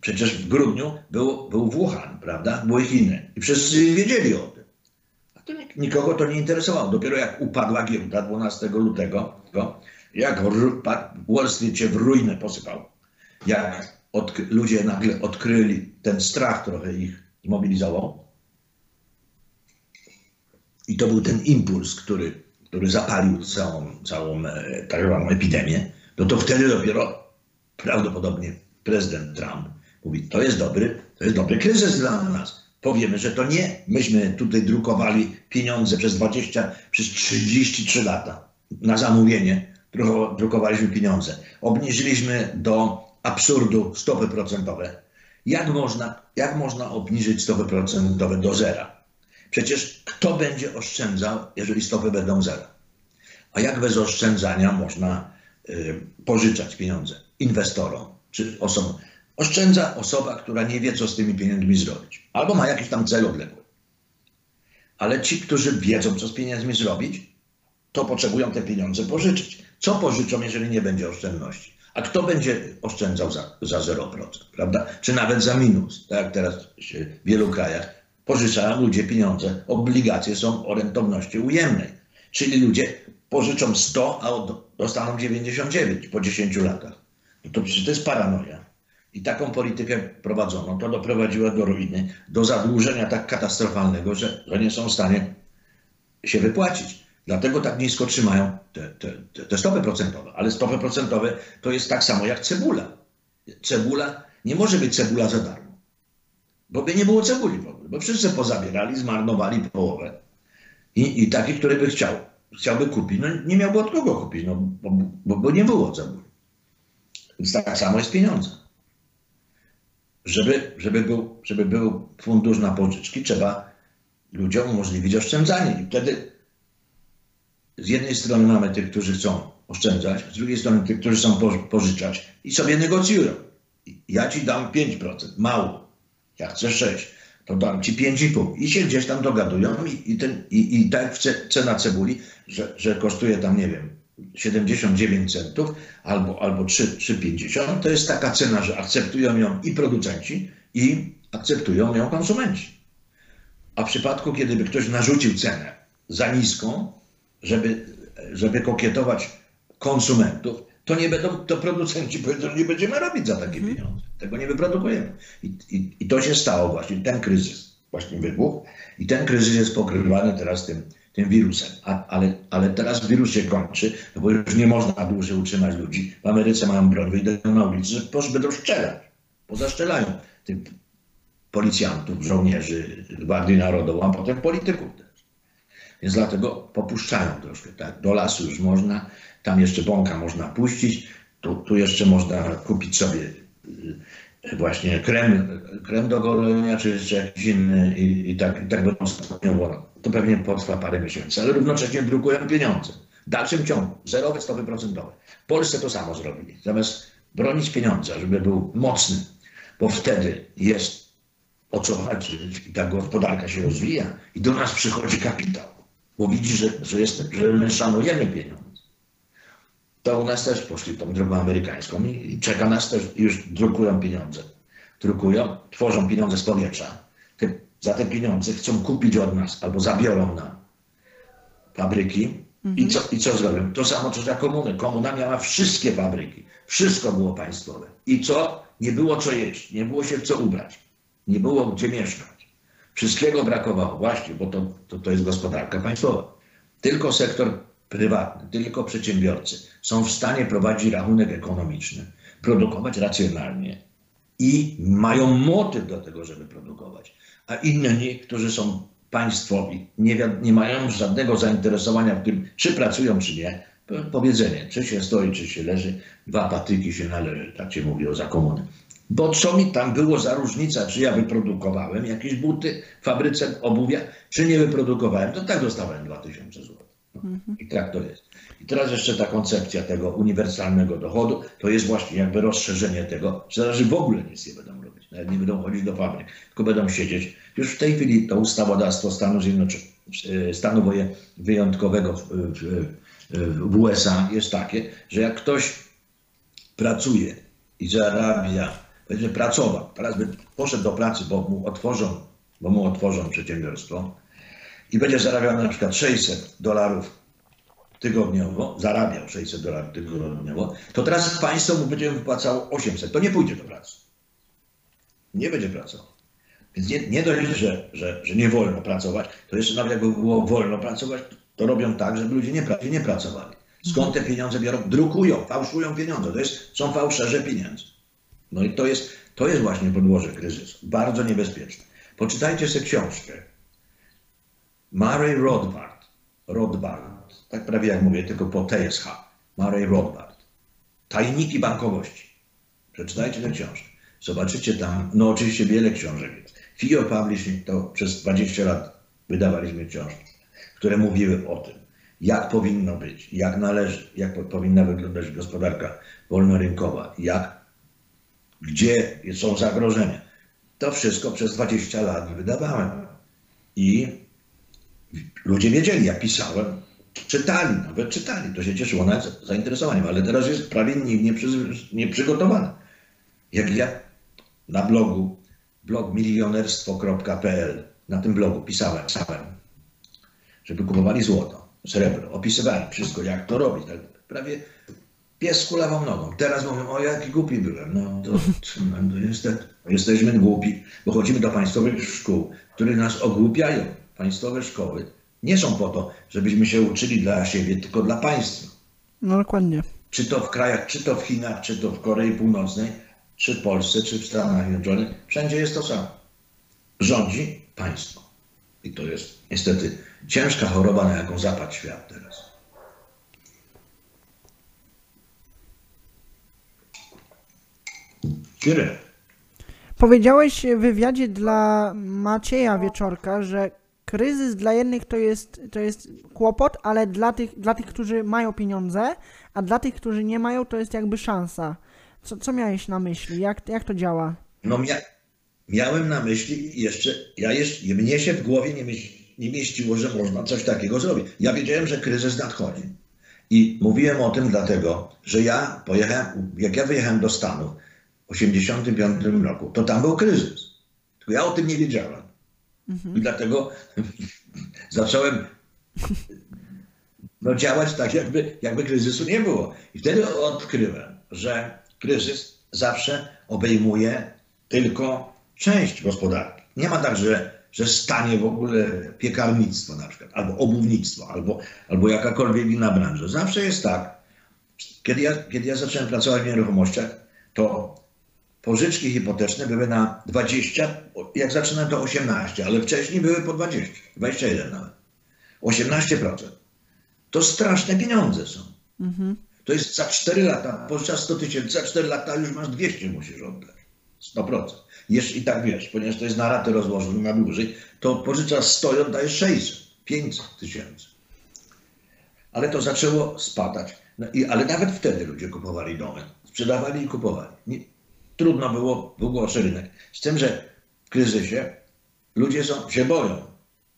Przecież w grudniu był, był Wuhan, prawda? Były Chiny. I wszyscy wiedzieli o tym. A to nikogo to nie interesowało. Dopiero jak upadła giełda 12 lutego, jak Wall Street się w ruinę posypał, jak ludzie nagle odkryli ten strach, trochę ich zmobilizował. I to był ten impuls, który, który zapalił całą, całą e, tak zwaną epidemię. No to wtedy dopiero prawdopodobnie prezydent Trump mówi, to jest dobry, to jest dobry kryzys dla nas. Powiemy, że to nie myśmy tutaj drukowali pieniądze przez 20, przez 33 lata na zamówienie, drukowaliśmy pieniądze. Obniżyliśmy do absurdu stopy procentowe. Jak można, jak można obniżyć stopy procentowe do zera? Przecież kto będzie oszczędzał, jeżeli stopy będą zera? A jak bez oszczędzania można y, pożyczać pieniądze inwestorom? czy osobą. Oszczędza osoba, która nie wie, co z tymi pieniędzmi zrobić. Albo ma jakiś tam cel odległy. Ale ci, którzy wiedzą, co z pieniędzmi zrobić, to potrzebują te pieniądze pożyczyć. Co pożyczą, jeżeli nie będzie oszczędności? A kto będzie oszczędzał za, za 0%, prawda? Czy nawet za minus, tak jak teraz w wielu krajach pożyczają ludzie pieniądze. Obligacje są o rentowności ujemnej. Czyli ludzie pożyczą 100, a dostaną 99 po 10 latach. No to przecież to jest paranoja. I taką politykę prowadzono. To doprowadziło do ruiny, do zadłużenia tak katastrofalnego, że, że nie są w stanie się wypłacić. Dlatego tak nisko trzymają te, te, te stopy procentowe. Ale stopy procentowe to jest tak samo jak cebula. Cebula nie może być cebula za darmo. Bo by nie było cebuli w ogóle. Bo wszyscy pozabierali, zmarnowali połowę. I, i taki, który by chciał, chciałby kupić, no nie miałby od kogo kupić, no, bo, bo, bo nie było cebuli. Więc tak samo jest pieniądze. Żeby, żeby, był, żeby był fundusz na pożyczki, trzeba ludziom umożliwić oszczędzanie. I wtedy z jednej strony mamy tych, którzy chcą oszczędzać, z drugiej strony tych, którzy chcą pożyczać i sobie negocjują. Ja ci dam 5%, mało. Ja chcę 6, to dam ci 5,5. I się gdzieś tam dogadują i, i, ten, i, i tak cena cebuli, że, że kosztuje tam, nie wiem, 79 centów albo, albo 3,50 to jest taka cena, że akceptują ją i producenci, i akceptują ją konsumenci. A w przypadku, kiedy by ktoś narzucił cenę za niską, żeby, żeby kokietować konsumentów, to nie będą, to producenci powiedzą, że nie będziemy robić za takie mhm. pieniądze. Tego nie wyprodukujemy. I, i, I to się stało właśnie, ten kryzys właśnie wybuchł i ten kryzys jest pokrywany teraz tym tym wirusem. A, ale, ale teraz wirus się kończy, no bo już nie można dłużej utrzymać ludzi. W Ameryce mają broń, wyjdą na ulicę, że będą strzelać. Pozaszczelają tych policjantów, żołnierzy Gwardii Narodową, a potem polityków. Więc dlatego popuszczają troszkę. Tak? Do lasu już można, tam jeszcze bąka można puścić, tu, tu jeszcze można kupić sobie y, właśnie krem, krem do golenia, czy jeszcze jakiś inny i, i tak, i tak będą to pewnie potrwa parę miesięcy, ale równocześnie drukują pieniądze. W dalszym ciągu zerowe stopy procentowe. W Polsce to samo zrobili. Zamiast bronić pieniądze, żeby był mocny, bo wtedy jest o co chodzi i ta gospodarka się rozwija i do nas przychodzi kapitał, bo widzi, że, że, jest, że my szanujemy pieniądze. To u nas też poszli tą drogą amerykańską i, i czeka nas też, już drukują pieniądze. Drukują, tworzą pieniądze z powietrza. Te, za te pieniądze chcą kupić od nas albo zabiorą na fabryki. I, co, I co zrobią? To samo co za komuny. Komuna miała wszystkie fabryki. Wszystko było państwowe. I co? Nie było co jeść, nie było się w co ubrać, nie było gdzie mieszkać. Wszystkiego brakowało, właśnie, bo to, to, to jest gospodarka państwowa. Tylko sektor prywatny, tylko przedsiębiorcy są w stanie prowadzić rachunek ekonomiczny, produkować racjonalnie i mają motyw do tego, żeby produkować. A inni, którzy są państwowi, nie, nie mają żadnego zainteresowania w tym, czy pracują, czy nie, powiedzenie, czy się stoi, czy się leży, dwa patyki się należy, tak się mówi o zakomuny. Bo co mi tam było za różnica, czy ja wyprodukowałem jakieś buty w fabryce obuwia, czy nie wyprodukowałem, to tak dostałem 2000 zł. No. Mhm. I tak to jest. I teraz jeszcze ta koncepcja tego uniwersalnego dochodu, to jest właśnie jakby rozszerzenie tego, że razie w ogóle nic nie będą robić, nawet nie będą chodzić do fabryk, tylko będą siedzieć. Już w tej chwili to ustawodawstwo Stanów Zjednoczonych, stanu wyjątkowego w, w, w USA jest takie, że jak ktoś pracuje i zarabia, będzie pracował, teraz by poszedł do pracy, bo mu otworzą, bo mu otworzą przedsiębiorstwo i będzie zarabiał na przykład 600 dolarów tygodniowo, zarabiał 600 dolarów tygodniowo, to teraz państwo mu będzie wypłacało 800. To nie pójdzie do pracy. Nie będzie pracował. Więc nie, nie dość, że, że, że nie wolno pracować, to jeszcze nawet jakby było wolno pracować, to robią tak, żeby ludzie nie, nie pracowali. Skąd te pieniądze biorą? Drukują, fałszują pieniądze. To jest, są fałszerze pieniędzy. No i to jest, to jest właśnie podłoże kryzysu. Bardzo niebezpieczne. Poczytajcie sobie książkę. Murray Rothbard. Rothbard. Tak prawie jak mówię, tylko po TSH. Murray Rothbard. Tajniki bankowości. Przeczytajcie tę książkę. Zobaczycie tam, no oczywiście wiele książek jest. FIO Publishing to przez 20 lat wydawaliśmy książki które mówiły o tym, jak powinno być, jak należy, jak powinna wyglądać gospodarka wolnorynkowa, jak, gdzie są zagrożenia. To wszystko przez 20 lat wydawałem. I ludzie wiedzieli, jak pisałem, czytali, nawet czytali. To się cieszyło nawet zainteresowaniem, ale teraz jest prawie nikt nieprzygotowany. Jak ja na blogu, blog milionerstwo.pl, na tym blogu pisałem, pisałem żeby kupowali złoto, srebro. Opisywali wszystko, jak to robić. Tak prawie pies kulawą nogą. Teraz mówią, o jaki głupi byłem. No to, no, to niestety, jesteśmy głupi, bo chodzimy do państwowych szkół, które nas ogłupiają. Państwowe szkoły nie są po to, żebyśmy się uczyli dla siebie, tylko dla państwa. No dokładnie. Czy to w krajach, czy to w Chinach, czy to w Korei Północnej, czy w Polsce, czy w Stanach Zjednoczonych, wszędzie jest to samo. Rządzi państwo. I to jest niestety ciężka choroba, na jaką zapadł świat teraz. Tyle. Powiedziałeś w wywiadzie dla Macieja Wieczorka, że kryzys dla jednych to jest, to jest kłopot, ale dla tych, dla tych, którzy mają pieniądze, a dla tych, którzy nie mają, to jest jakby szansa. Co, co miałeś na myśli? Jak, jak to działa? No mia miałem na myśli jeszcze, ja jeszcze, mnie się w głowie nie nie mieściło, że można coś takiego zrobić. Ja wiedziałem, że kryzys nadchodzi. I mówiłem o tym dlatego, że ja pojechałem, jak ja wyjechałem do Stanów 1985 roku, to tam był kryzys. Tylko ja o tym nie wiedziałem. Mhm. I dlatego zacząłem no, działać tak, jakby, jakby kryzysu nie było. I wtedy odkryłem, że kryzys zawsze obejmuje tylko część gospodarki. Nie ma tak, że że stanie w ogóle piekarnictwo na przykład, albo obuwnictwo, albo, albo jakakolwiek inna branża. Zawsze jest tak. Kiedy ja, kiedy ja zacząłem pracować w nieruchomościach, to pożyczki hipoteczne były na 20, jak zaczynałem to 18, ale wcześniej były po 20, 21 nawet. 18%. To straszne pieniądze są. Mhm. To jest za 4 lata, pożyczasz 100 tysięcy, za 4 lata już masz 200 musisz oddać. 100% jeszcze i tak wiesz, ponieważ to jest na raty rozłożone na dłużej, to pożyczasz 100 i oddajesz 600, 500 tysięcy. Ale to zaczęło spadać. No i, ale nawet wtedy ludzie kupowali domy, sprzedawali i kupowali. Nie, trudno było, był gorszy rynek. Z tym, że kryzysie ludzie są, się boją.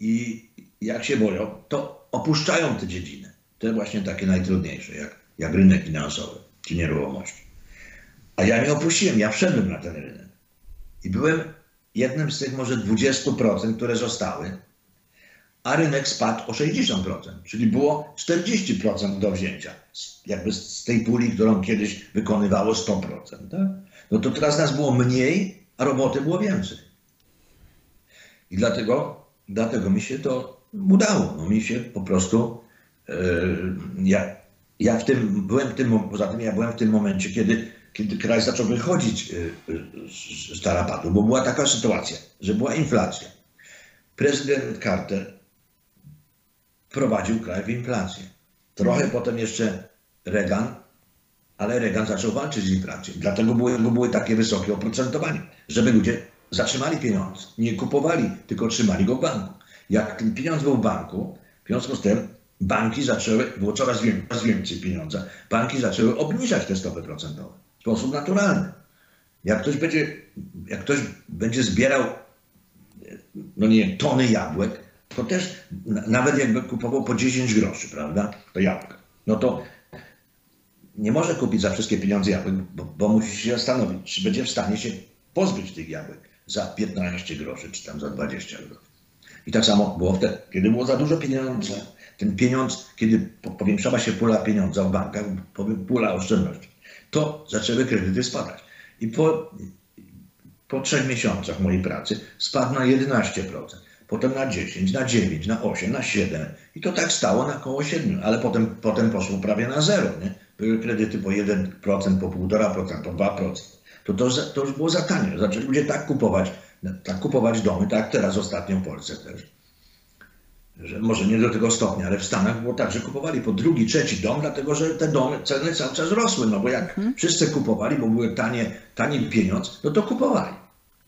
I jak się boją, to opuszczają te dziedziny. Te właśnie takie najtrudniejsze, jak, jak rynek finansowy czy nieruchomości. A ja nie opuściłem, ja wszedłem na ten rynek. I byłem jednym z tych może 20%, które zostały, a rynek spadł o 60%, czyli było 40% do wzięcia. Jakby z tej puli, którą kiedyś wykonywało 100%. Tak? No to teraz nas było mniej, a roboty było więcej. I dlatego, dlatego mi się to udało. No mi się po prostu. Yy, ja, ja w tym byłem w tym, poza tym ja byłem w tym momencie, kiedy, kiedy kraj zaczął wychodzić yy, z, z tarapatu, bo była taka sytuacja, że była inflacja. Prezydent Carter wprowadził kraj w inflację. Trochę potem jeszcze Reagan, ale Reagan zaczął walczyć z inflacją. Dlatego były, były takie wysokie oprocentowanie, żeby ludzie zatrzymali pieniądze. Nie kupowali, tylko trzymali go w banku. Jak ten pieniądz był w banku, w związku z tym banki zaczęły, było coraz więcej, coraz więcej pieniądza, banki zaczęły obniżać te stopy procentowe w sposób naturalny. Jak ktoś będzie, jak ktoś będzie zbierał, no nie tony jabłek, to też nawet jakby kupował po 10 groszy, prawda, to jabłka, no to nie może kupić za wszystkie pieniądze jabłek, bo, bo musi się zastanowić, czy będzie w stanie się pozbyć tych jabłek za 15 groszy, czy tam za 20 groszy. I tak samo było wtedy, kiedy było za dużo pieniądza. Ten pieniądz, kiedy powiększała się pula pieniądza w bankach, pula oszczędności, to zaczęły kredyty spadać. I po, po trzech miesiącach mojej pracy spadł na 11%, potem na 10, na 9, na 8, na 7 i to tak stało na około 7, ale potem, potem poszło prawie na zero. Nie? Były kredyty po 1%, po 1,5%, po 2% to, to, to już było za tanie. Zaczęli ludzie tak kupować, tak kupować domy, tak teraz ostatnio w Polsce też. Że może nie do tego stopnia, ale w Stanach było tak, że kupowali po drugi, trzeci dom, dlatego że te domy, ceny cały czas rosły, no bo jak hmm. wszyscy kupowali, bo były tanie, tani pieniądz, no to kupowali.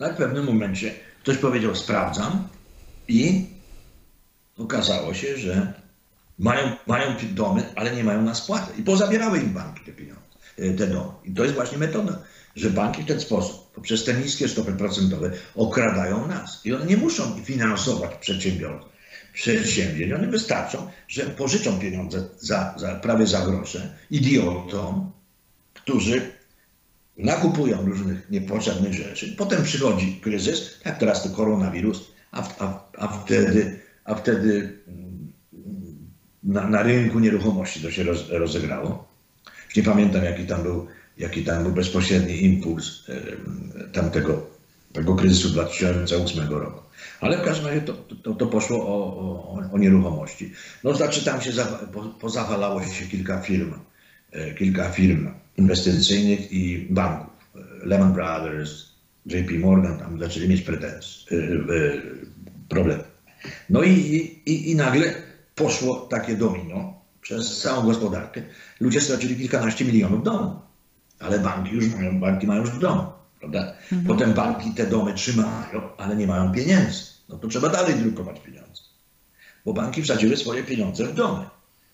No w pewnym momencie ktoś powiedział, sprawdzam i okazało się, że mają, mają domy, ale nie mają na spłatę. I pozabierały im banki te pieniądze, te domy. I to jest właśnie metoda że banki w ten sposób, poprzez te niskie stopy procentowe, okradają nas. I one nie muszą finansować przedsiębiorców, przedsięwzięć. One wystarczą, że pożyczą pieniądze za, za, prawie za grosze idiotom, którzy nakupują różnych niepotrzebnych rzeczy. Potem przychodzi kryzys, jak teraz to koronawirus, a, a, a wtedy, a wtedy mm, na, na rynku nieruchomości to się roz, rozegrało. Nie pamiętam, jaki tam był jaki tam był bezpośredni impuls tamtego tego kryzysu 2008 roku. Ale w każdym razie to, to, to poszło o, o, o, nieruchomości. No znaczy tam się za, po, pozawalało się kilka firm, e, kilka firm inwestycyjnych i banków. Lehman Brothers, JP Morgan tam zaczęli mieć pretensje, problemy. No i, i, i nagle poszło takie domino przez całą gospodarkę. Ludzie stracili kilkanaście milionów domów ale banki już mają, banki mają już w domu, prawda? Mhm. Potem banki te domy trzymają, ale nie mają pieniędzy. No to trzeba dalej drukować pieniądze. Bo banki wsadziły swoje pieniądze w domy.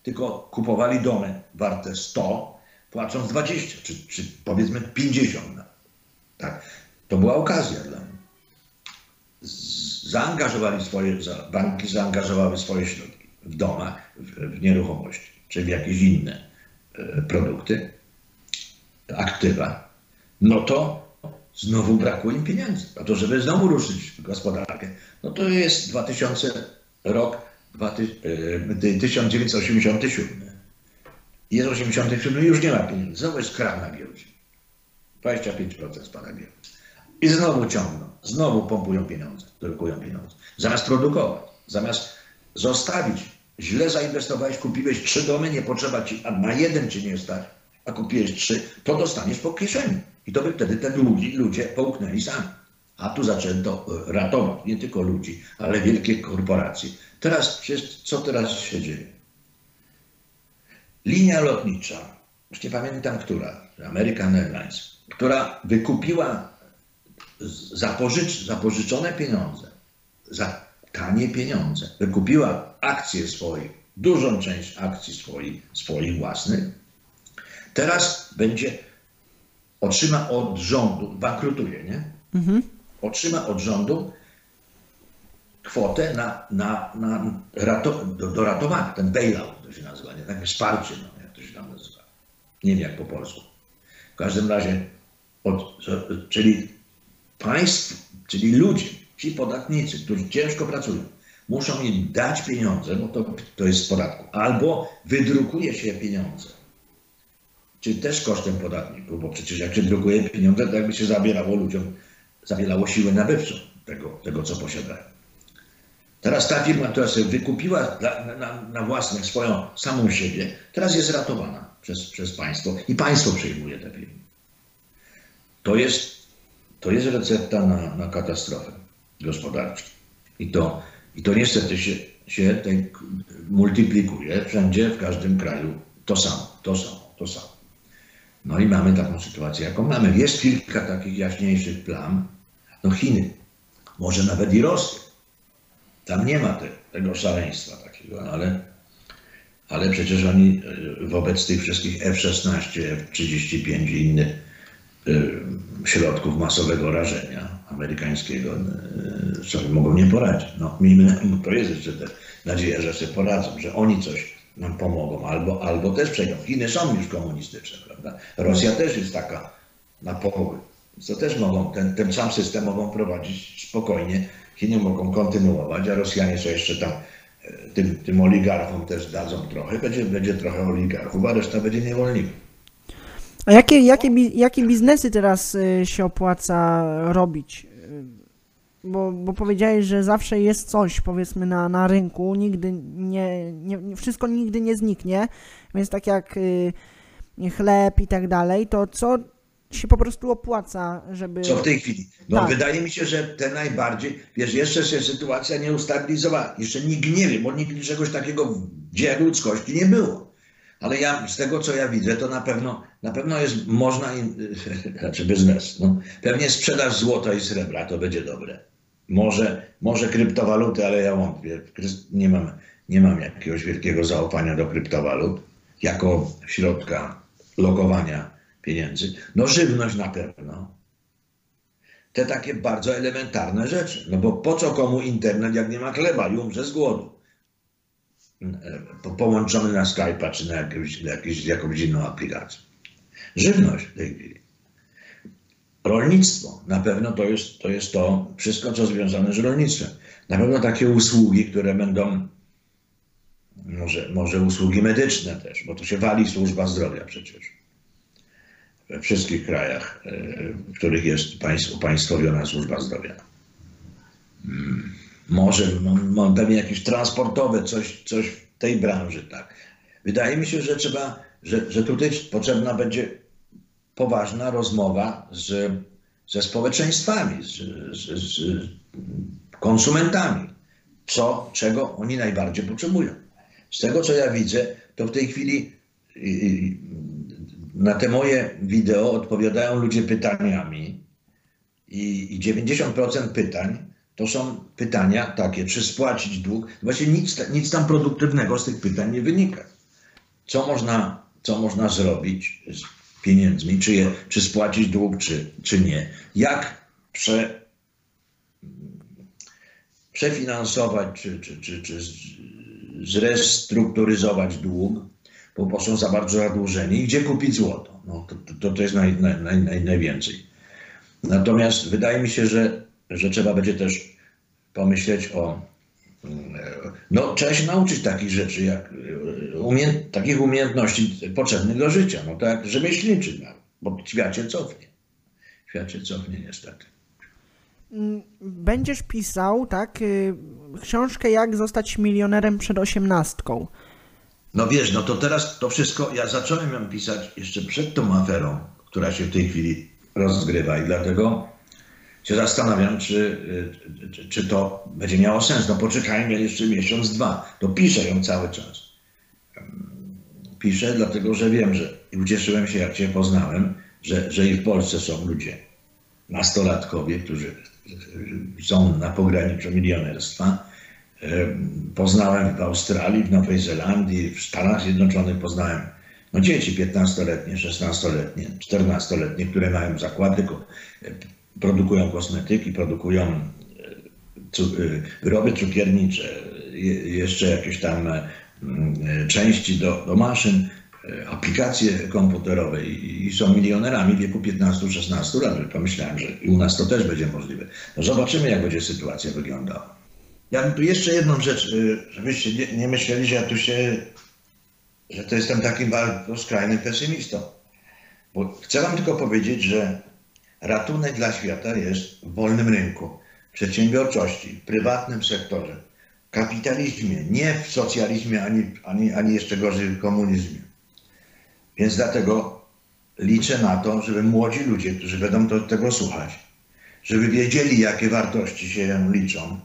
Tylko kupowali domy warte 100, płacąc 20, czy, czy powiedzmy 50. Tak. To była okazja dla mnie. Zaangażowali swoje, banki zaangażowały swoje środki w domach, w, w nieruchomości, czy w jakieś inne e, produkty aktywa, no to znowu brakuje im pieniędzy. A to, żeby znowu ruszyć gospodarkę, no to jest 2000 rok 1987. E, jest 87 i już nie ma pieniędzy. Znowu jest krach na giełdzie. 25% spada giełdy. I znowu ciągną, znowu pompują pieniądze, drukują pieniądze. Zamiast produkować, zamiast zostawić, źle zainwestowałeś, kupiłeś trzy domy, nie potrzeba ci, a na jeden ci nie stać a kupiłeś trzy, to dostaniesz po kieszeni. I to by wtedy te długi ludzie połknęli sami. A tu zaczęto e, ratować nie tylko ludzi, ale wielkie korporacje. Teraz, co teraz się dzieje? Linia lotnicza, już nie pamiętam która, American Airlines, która wykupiła zapożycz, zapożyczone pieniądze, za tanie pieniądze, wykupiła akcje swoich, dużą część akcji swoich, swoich własnych, Teraz będzie, otrzyma od rządu, bankrutuje, nie? Mhm. otrzyma od rządu kwotę na, na, na rato, do, do ratowania, ten bailout to się nazywa, nie? takie wsparcie, no, jak to się tam nazywa. Nie wiem jak po polsku. W każdym razie, od, czyli państw, czyli ludzie, ci podatnicy, którzy ciężko pracują, muszą im dać pieniądze, bo to, to jest z podatku, albo wydrukuje się pieniądze. Czyli też kosztem podatników, bo przecież jak się drukuje pieniądze, to jakby się zabierało ludziom, zabierało siłę nabywczą tego, tego co posiadają. Teraz ta firma, która sobie wykupiła na, na, własnych swoją samą siebie, teraz jest ratowana przez, przez państwo i państwo przejmuje te firmy. To jest, to jest recepta na, na katastrofę gospodarczą. I to, i to niestety się, się ten multiplikuje wszędzie, w każdym kraju to samo, to samo, to samo. No i mamy taką sytuację, jaką mamy. Jest kilka takich jaśniejszych plam. No Chiny, może nawet i Rosja. Tam nie ma te, tego szaleństwa takiego, no ale, ale przecież oni e, wobec tych wszystkich F-16, F-35 i innych y, środków masowego rażenia amerykańskiego y, sobie mogą nie poradzić. No, miejmy, to jest jeszcze te nadzieja, że sobie poradzą, że oni coś nam pomogą, albo, albo też przejdą. Chiny są już komunistyczne, prawda? Rosja też jest taka na połowy. To też mogą, ten, ten sam system mogą prowadzić spokojnie. Chiny mogą kontynuować, a Rosjanie są jeszcze tam e, tym, tym oligarchom też dadzą trochę. Będzie, będzie trochę oligarchów, a reszta będzie niewolników. A jakie, jakie, jakie biznesy teraz e, się opłaca robić? bo, bo powiedziałeś, że zawsze jest coś, powiedzmy, na, na rynku, nigdy nie, nie, wszystko nigdy nie zniknie, więc tak jak y, chleb i tak dalej, to co się po prostu opłaca, żeby... Co w tej chwili? No tak. wydaje mi się, że te najbardziej, wiesz, jeszcze się sytuacja nie ustabilizowała, jeszcze nikt nie wie, bo nigdy czegoś takiego w dzieje ludzkości nie było. Ale ja z tego, co ja widzę, to na pewno, na pewno jest można, znaczy biznes, no, pewnie sprzedaż złota i srebra to będzie dobre. Może, może kryptowaluty, ale ja wątpię. Nie mam, nie mam jakiegoś wielkiego zaufania do kryptowalut jako środka logowania pieniędzy. No żywność na pewno. Te takie bardzo elementarne rzeczy. No bo po co komu internet, jak nie ma chleba i umrze z głodu? Połączony na Skype'a czy na jakąś, jakąś, jakąś inną aplikację. Żywność w tej chwili. Rolnictwo. Na pewno to jest, to jest to wszystko, co związane z rolnictwem. Na pewno takie usługi, które będą, może, może usługi medyczne też, bo to się wali służba zdrowia przecież. We wszystkich krajach, e, w których jest upaństwowiona służba zdrowia. Hmm. Może no, pewnie jakieś transportowe, coś, coś w tej branży, tak. Wydaje mi się, że trzeba, że, że tutaj potrzebna będzie poważna rozmowa z, ze społeczeństwami, z, z, z konsumentami, co, czego oni najbardziej potrzebują. Z tego, co ja widzę, to w tej chwili na te moje wideo odpowiadają ludzie pytaniami i 90% pytań to są pytania takie, czy spłacić dług. Właśnie nic, nic tam produktywnego z tych pytań nie wynika. Co można, co można zrobić pieniędzmi, czy, je, czy spłacić dług, czy, czy nie. Jak prze, przefinansować, czy, czy, czy, czy zrestrukturyzować dług, bo są za bardzo zadłużeni i gdzie kupić złoto. No, to, to, to jest naj, naj, naj, najwięcej. Natomiast wydaje mi się, że, że trzeba będzie też pomyśleć o no, trzeba się nauczyć takich rzeczy, jak takich umiejętności potrzebnych do życia. No tak rzemieślniczy, no, bo świat się cofnie. Świat się cofnie niestety. Będziesz pisał, tak, y, książkę Jak zostać milionerem przed osiemnastką. No wiesz, no to teraz to wszystko, ja zacząłem ją pisać jeszcze przed tą aferą, która się w tej chwili rozgrywa i dlatego się zastanawiam, czy, czy, czy, to będzie miało sens. No poczekajmy jeszcze miesiąc, dwa. To piszę ją cały czas. Piszę dlatego, że wiem, że i ucieszyłem się, jak Cię poznałem, że, że i w Polsce są ludzie, nastolatkowie, którzy są na pograniczu milionerstwa. Poznałem w Australii, w Nowej Zelandii, w Stanach Zjednoczonych poznałem no dzieci 15-letnie, 16-letnie, 14-letnie, które mają zakłady produkują kosmetyki, produkują wyroby cukiernicze, jeszcze jakieś tam części do, do maszyn, aplikacje komputerowe i, są milionerami w wieku 15-16 lat. Pomyślałem, że i u nas to też będzie możliwe. No zobaczymy, jak będzie sytuacja wyglądała. Ja bym tu jeszcze jedną rzecz, żebyście nie, nie myśleli, że ja tu się, że to jestem takim bardzo skrajnym pesymistą. Bo chcę wam tylko powiedzieć, że ratunek dla świata jest w wolnym rynku, przedsiębiorczości, prywatnym sektorze, kapitalizmie, nie w socjalizmie, ani, ani, ani jeszcze gorzej w komunizmie. Więc dlatego liczę na to, żeby młodzi ludzie, którzy będą do tego słuchać, żeby wiedzieli, jakie wartości się liczą,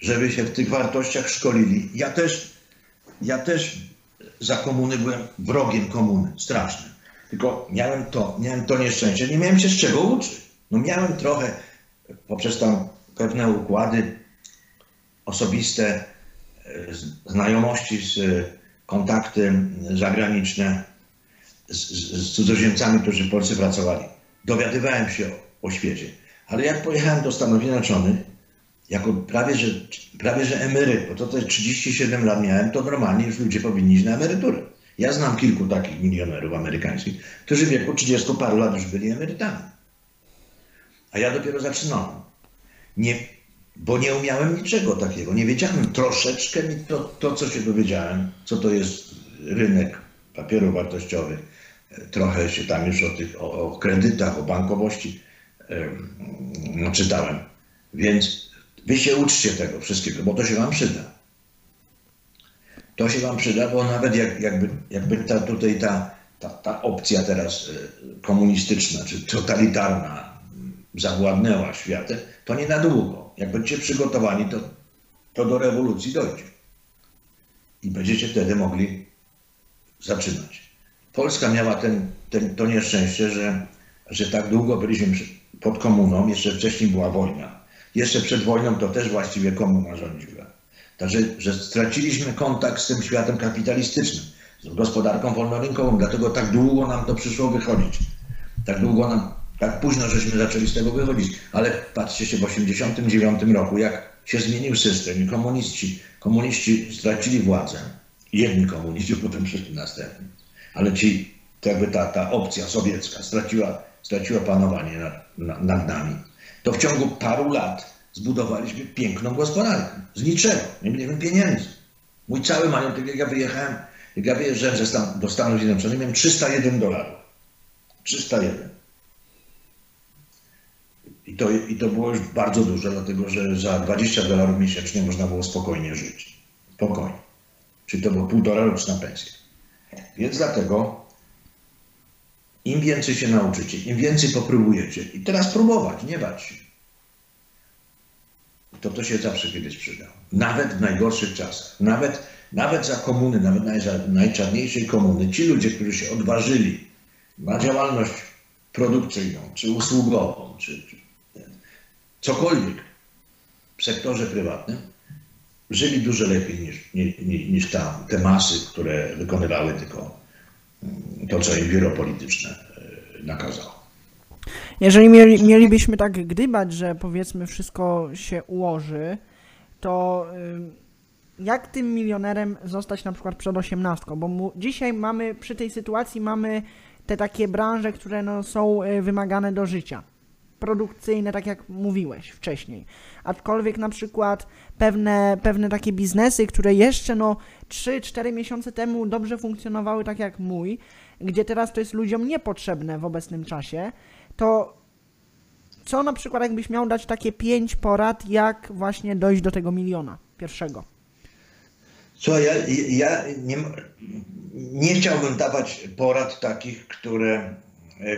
żeby się w tych wartościach szkolili. Ja też, ja też za komuny byłem wrogiem komuny, strasznym. Tylko miałem to, miałem to nieszczęście, nie miałem się z czego uczyć. No miałem trochę poprzez tam pewne układy osobiste, e, znajomości, z, kontakty zagraniczne z, z, cudzoziemcami, którzy w Polsce pracowali. Dowiadywałem się o, o świecie. Ale jak pojechałem do Stanów Zjednoczonych, jako prawie że, prawie, że emeryt, bo to też 37 lat miałem, to normalnie już ludzie powinni iść na emeryturę. Ja znam kilku takich milionerów amerykańskich, którzy w wieku 30 paru lat już byli emerytami. A ja dopiero zaczynałem. Nie, bo nie umiałem niczego takiego. Nie wiedziałem troszeczkę to, to, co się dowiedziałem, co to jest rynek papierów wartościowych. Trochę się tam już o, tych, o, o kredytach, o bankowości no, czytałem. Więc wy się uczcie tego wszystkiego, bo to się wam przyda. To się wam przyda, bo nawet jak, jakby, jakby ta, tutaj ta, ta, ta opcja teraz e, komunistyczna czy totalitarna zawładnęła światem, to nie na długo. Jak będziecie przygotowani, to, to do rewolucji dojdzie. I będziecie wtedy mogli zaczynać. Polska miała ten, ten, to nieszczęście, że, że tak długo byliśmy pod komuną, jeszcze wcześniej była wojna. Jeszcze przed wojną to też właściwie komuna rządziła. Także, że straciliśmy kontakt z tym światem kapitalistycznym, z gospodarką wolnorynkową, dlatego tak długo nam to przyszło wychodzić. Tak długo nam, tak późno żeśmy zaczęli z tego wychodzić. Ale patrzcie się w 1989 roku, jak się zmienił system i komuniści, komuniści stracili władzę. Jedni komuniści, potem przyszli następni. Ale ci, jakby ta, ta opcja sowiecka straciła, straciła panowanie nad, nad, nami. To w ciągu paru lat zbudowaliśmy piękną gospodarkę. Z niczego. Nie mieliśmy pieniędzy. Mój cały majątek, jak ja wyjechałem, jak ja wyjeżdżałem do Stanów Zjednoczonych, miałem 301 dolarów. 301. I to, I to było już bardzo dużo, dlatego że za 20 dolarów miesięcznie można było spokojnie żyć. Spokojnie. Czyli to było półtora roczna pensja. Więc dlatego im więcej się nauczycie, im więcej popróbujecie i teraz próbować, nie bać się to to się zawsze kiedyś przyda. Nawet w najgorszych czasach. Nawet, nawet za komuny, nawet za najczarniejszej komuny, ci ludzie, którzy się odważyli na działalność produkcyjną, czy usługową, czy, czy cokolwiek w sektorze prywatnym, żyli dużo lepiej niż, niż, niż te masy, które wykonywały tylko mm, to, co im biuro polityczne e, nakazało. Jeżeli mieli, mielibyśmy tak gdybać, że powiedzmy wszystko się ułoży, to jak tym milionerem zostać na przykład przed osiemnastką? Bo mu, dzisiaj mamy, przy tej sytuacji mamy te takie branże, które no, są y, wymagane do życia. Produkcyjne, tak jak mówiłeś wcześniej. Aczkolwiek na przykład pewne, pewne takie biznesy, które jeszcze no 3-4 miesiące temu dobrze funkcjonowały, tak jak mój, gdzie teraz to jest ludziom niepotrzebne w obecnym czasie, to co na przykład jakbyś miał dać takie pięć porad, jak właśnie dojść do tego miliona pierwszego? Co, ja, ja nie, nie chciałbym dawać porad takich, które,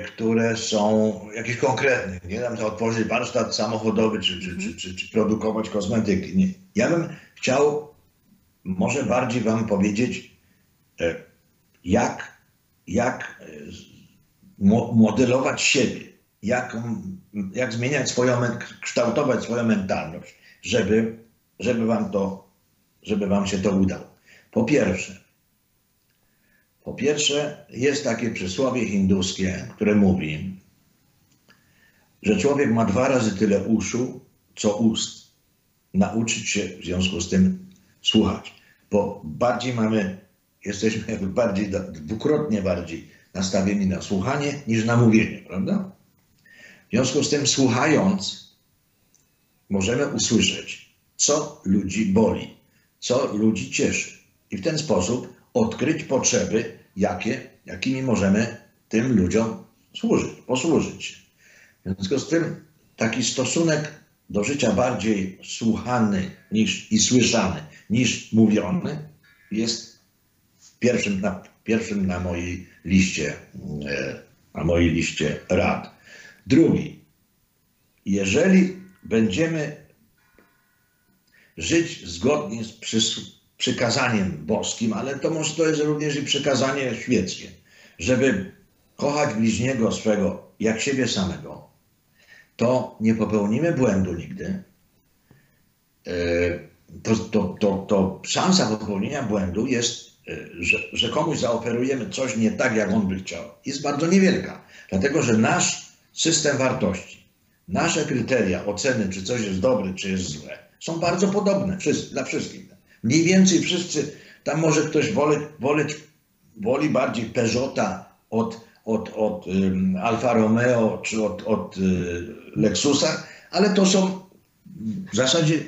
które są jakieś konkretne. Nie dam to otworzyć warsztat samochodowy, czy, czy, czy, czy, czy produkować kosmetyki. Nie. Ja bym chciał może bardziej wam powiedzieć, e, jak, jak e, modelować siebie, jak, jak zmieniać swoją, kształtować swoją mentalność, żeby, żeby, wam to, żeby wam się to udało. Po pierwsze, po pierwsze jest takie przysłowie hinduskie, które mówi, że człowiek ma dwa razy tyle uszu, co ust. Nauczyć się w związku z tym słuchać, bo bardziej mamy, jesteśmy jakby bardziej, dwukrotnie bardziej nastawieni na słuchanie niż na mówienie, prawda? W związku z tym, słuchając, możemy usłyszeć, co ludzi boli, co ludzi cieszy. I w ten sposób odkryć potrzeby, jakie, jakimi możemy tym ludziom służyć, posłużyć. W związku z tym taki stosunek do życia bardziej słuchany niż, i słyszany niż mówiony jest pierwszym na, pierwszym na mojej liście, e, na mojej liście rad. Drugi, jeżeli będziemy żyć zgodnie z przykazaniem boskim, ale to może to jest również i przykazanie świeckie, żeby kochać bliźniego swego jak siebie samego, to nie popełnimy błędu nigdy. E, to, to, to, to szansa popełnienia błędu jest, e, że, że komuś zaoferujemy coś nie tak, jak on by chciał, jest bardzo niewielka. Dlatego, że nasz system wartości, nasze kryteria oceny, czy coś jest dobre, czy jest złe, są bardzo podobne dla wszystkich. Mniej więcej wszyscy, tam może ktoś woli, woli, woli bardziej Peugeota od, od, od um, Alfa Romeo czy od, od y, Lexusa, ale to są w zasadzie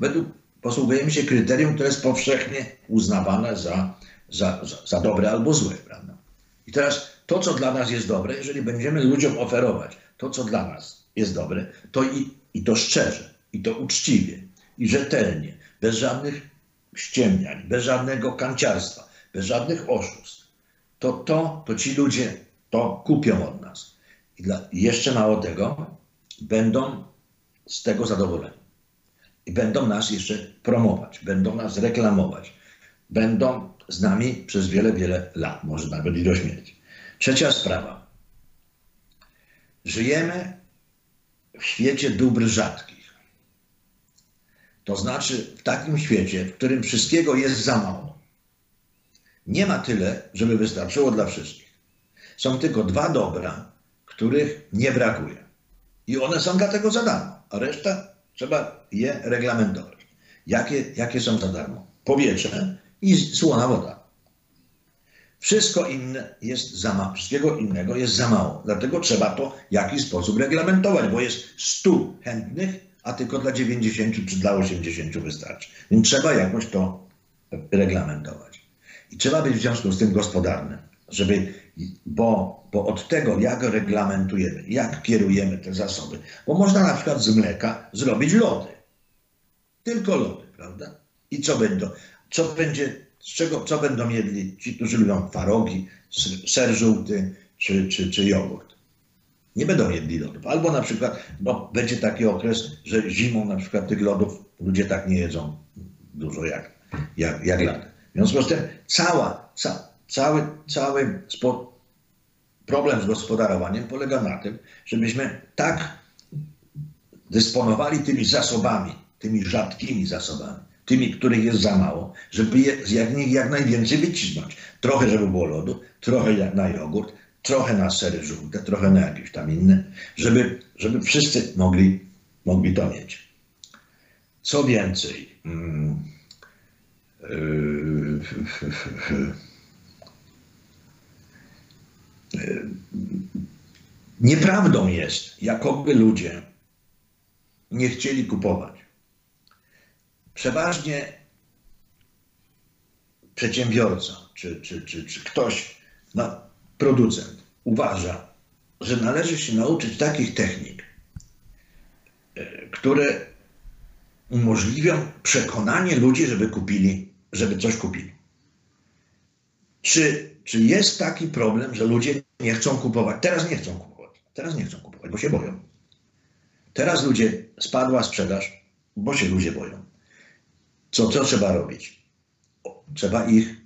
według posługujemy się kryterium, które jest powszechnie uznawane za, za, za, za dobre albo złe. Prawda? I teraz to, co dla nas jest dobre, jeżeli będziemy ludziom oferować to, co dla nas jest dobre, to i, i to szczerze, i to uczciwie, i rzetelnie, bez żadnych ściemniań, bez żadnego kanciarstwa, bez żadnych oszustw, to to, to ci ludzie to kupią od nas. I, dla, jeszcze mało tego, będą z tego zadowoleni. I będą nas jeszcze promować, będą nas reklamować, będą z nami przez wiele, wiele lat, może nawet i do śmierci. Trzecia sprawa. Żyjemy w świecie dóbr rzadkich. To znaczy w takim świecie, w którym wszystkiego jest za mało. Nie ma tyle, żeby wystarczyło dla wszystkich. Są tylko dwa dobra, których nie brakuje. I one są dlatego za darmo, a reszta trzeba je reglamentować. Jakie, jakie są za darmo? Powietrze i słona woda. Wszystko inne jest za mało, wszystkiego innego jest za mało. Dlatego trzeba to w jakiś sposób reglamentować, bo jest 100 chętnych, a tylko dla 90 czy dla 80 wystarczy. Więc trzeba jakoś to reglamentować. I trzeba być w związku z tym gospodarnym, żeby, bo, bo od tego, jak reglamentujemy, jak kierujemy te zasoby, bo można na przykład z mleka zrobić lody. Tylko lody, prawda? I co będą? Co będzie z czego, co będą jedli ci, którzy lubią twarogi, ser żółty czy, czy, czy jogurt. Nie będą jedli lodów. Albo na przykład no, będzie taki okres, że zimą na przykład tych lodów ludzie tak nie jedzą dużo jak, jak, jak latem. W związku z tym cała, ca, cały, cały spo, problem z gospodarowaniem polega na tym, żebyśmy tak dysponowali tymi zasobami, tymi rzadkimi zasobami, tymi, których jest za mało, żeby je jak, jak najwięcej wycisnąć. Trochę, żeby było lodu, trochę na jogurt, trochę na sery żółte, trochę na jakieś tam inne, żeby, żeby wszyscy mogli, mogli to mieć. Co więcej, hmm, yy, nieprawdą jest, jakoby ludzie nie chcieli kupować przeważnie przedsiębiorca czy, czy, czy, czy ktoś, no, producent uważa, że należy się nauczyć takich technik, e, które umożliwią przekonanie ludzi, żeby kupili, żeby coś kupili. Czy, czy jest taki problem, że ludzie nie chcą kupować? Teraz nie chcą kupować. Teraz nie chcą kupować, bo się boją. Teraz ludzie spadła sprzedaż, bo się ludzie boją. Co, co trzeba robić? Trzeba ich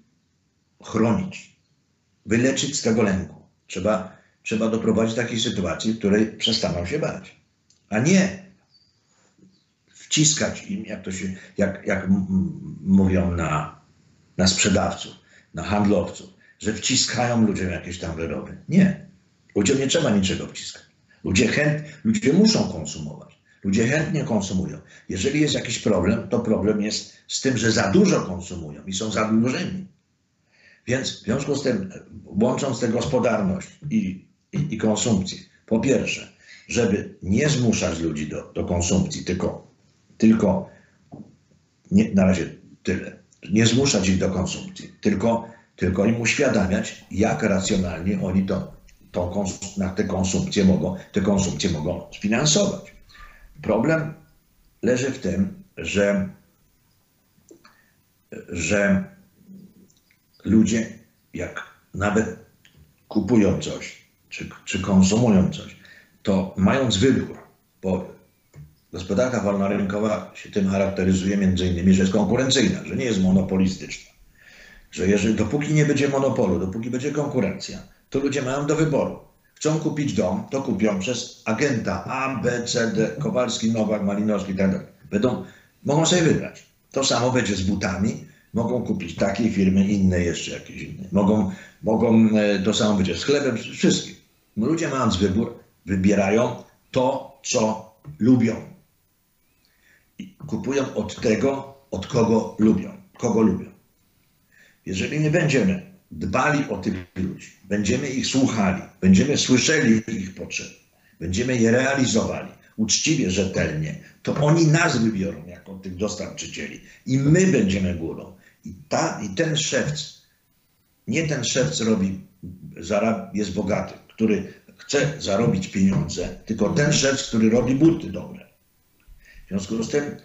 chronić, wyleczyć z tego lęku. Trzeba, trzeba doprowadzić do takiej sytuacji, w której przestaną się bać, a nie wciskać im, jak to się, jak, jak mówią na, na sprzedawców, na handlowców, że wciskają ludziom jakieś tam wyroby. Nie. Ludziom nie trzeba niczego wciskać. Ludzie, chęt, ludzie muszą konsumować. Ludzie chętnie konsumują. Jeżeli jest jakiś problem, to problem jest z tym, że za dużo konsumują i są zadłużeni. Więc w związku z tym, łącząc tę gospodarność i, i, i konsumpcję, po pierwsze, żeby nie zmuszać ludzi do, do konsumpcji, tylko, tylko nie, na razie tyle, nie zmuszać ich do konsumpcji, tylko, tylko im uświadamiać, jak racjonalnie oni to, to na tę konsumpcję mogą, tę konsumpcję mogą sfinansować. Problem leży w tym, że, że ludzie, jak nawet kupują coś, czy, czy konsumują coś, to mając wybór, bo gospodarka wolnorynkowa się tym charakteryzuje między innymi, że jest konkurencyjna, że nie jest monopolistyczna. Że jeżeli, dopóki nie będzie monopolu, dopóki będzie konkurencja, to ludzie mają do wyboru. Chcą kupić dom, to kupią przez agenta A, B, C, D, Kowalski, Nowak, Malinowski itd. Tak Będą, mogą sobie wybrać. To samo będzie z butami. Mogą kupić takiej firmy, inne jeszcze jakieś inne. Mogą, mogą e, to samo będzie z chlebem, wszystkim. Ludzie mając wybór, wybierają to, co lubią. I kupują od tego, od kogo lubią, kogo lubią. Jeżeli nie będziemy dbali o tych ludzi, będziemy ich słuchali, będziemy słyszeli ich potrzeby, będziemy je realizowali uczciwie, rzetelnie, to oni nas wybiorą jako tych dostarczycieli i my będziemy górą. I, ta, i ten szewc, nie ten szewc robi, zarab, jest bogaty, który chce zarobić pieniądze, tylko ten szewc, który robi buty dobre. W związku z tym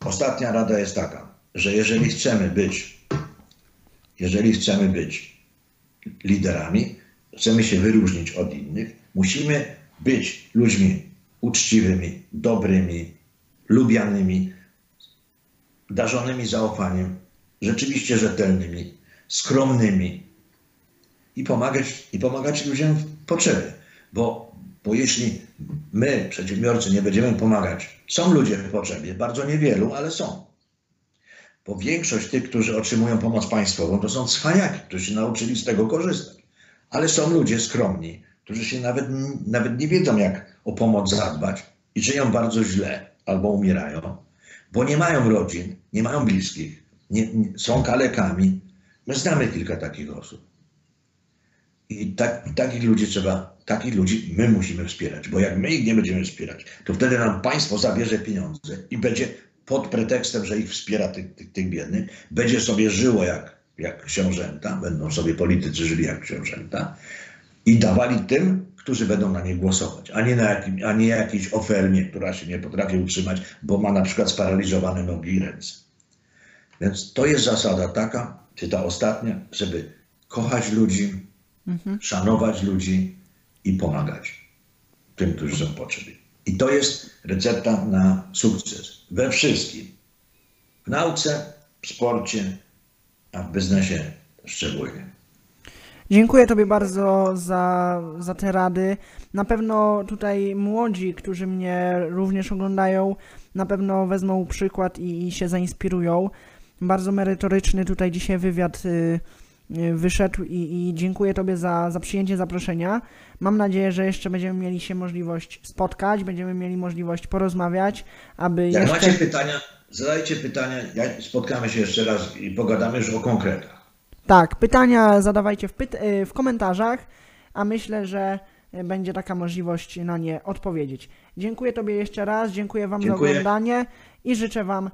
ostatnia rada jest taka, że jeżeli chcemy być, jeżeli chcemy być liderami, chcemy się wyróżnić od innych, musimy być ludźmi uczciwymi, dobrymi, lubianymi, darzonymi zaufaniem, rzeczywiście rzetelnymi, skromnymi i pomagać, i pomagać ludziom w potrzebie. Bo, bo jeśli my, przedsiębiorcy, nie będziemy pomagać, są ludzie w potrzebie, bardzo niewielu, ale są. Bo większość tych, którzy otrzymują pomoc państwową, to są cwaniaki, którzy się nauczyli z tego korzystać. Ale są ludzie skromni, którzy się nawet, nawet nie wiedzą, jak o pomoc zadbać i czynią bardzo źle albo umierają, bo nie mają rodzin, nie mają bliskich, nie, nie, są kalekami. My znamy kilka takich osób. I tak, takich ludzi trzeba, takich ludzi my musimy wspierać, bo jak my ich nie będziemy wspierać, to wtedy nam państwo zabierze pieniądze i będzie pod pretekstem, że ich wspiera tych, biednych, będzie sobie żyło jak, jak książęta, będą sobie politycy żyli jak książęta i dawali tym, którzy będą na nie głosować, a nie, na jakim, a nie jakiejś ofermie, która się nie potrafi utrzymać, bo ma na przykład sparaliżowane nogi i ręce. Więc to jest zasada taka, czy ta ostatnia, żeby kochać ludzi, mhm. szanować ludzi i pomagać tym, którzy są potrzebni. I to jest recepta na sukces we wszystkim. W nauce, w sporcie, a w biznesie szczególnie. Dziękuję Tobie bardzo za, za te rady. Na pewno tutaj młodzi, którzy mnie również oglądają, na pewno wezmą przykład i, i się zainspirują. Bardzo merytoryczny tutaj dzisiaj wywiad y, y, wyszedł i, i, dziękuję Tobie za, za przyjęcie zaproszenia. Mam nadzieję, że jeszcze będziemy mieli się możliwość spotkać, będziemy mieli możliwość porozmawiać, aby Jak jeszcze... macie pytania, zadajcie pytania, spotkamy się jeszcze raz i pogadamy już o konkretach. Tak, pytania zadawajcie w, pyt y, w komentarzach, a myślę, że będzie taka możliwość na nie odpowiedzieć. Dziękuję Tobie jeszcze raz, dziękuję Wam dziękuję. za oglądanie i życzę Wam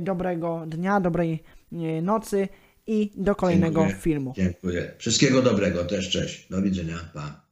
dobrego dnia, dobrej e, nocy i do kolejnego dziękuję. filmu. Dziękuję. Wszystkiego dobrego też, cześć. Do widzenia. Pa.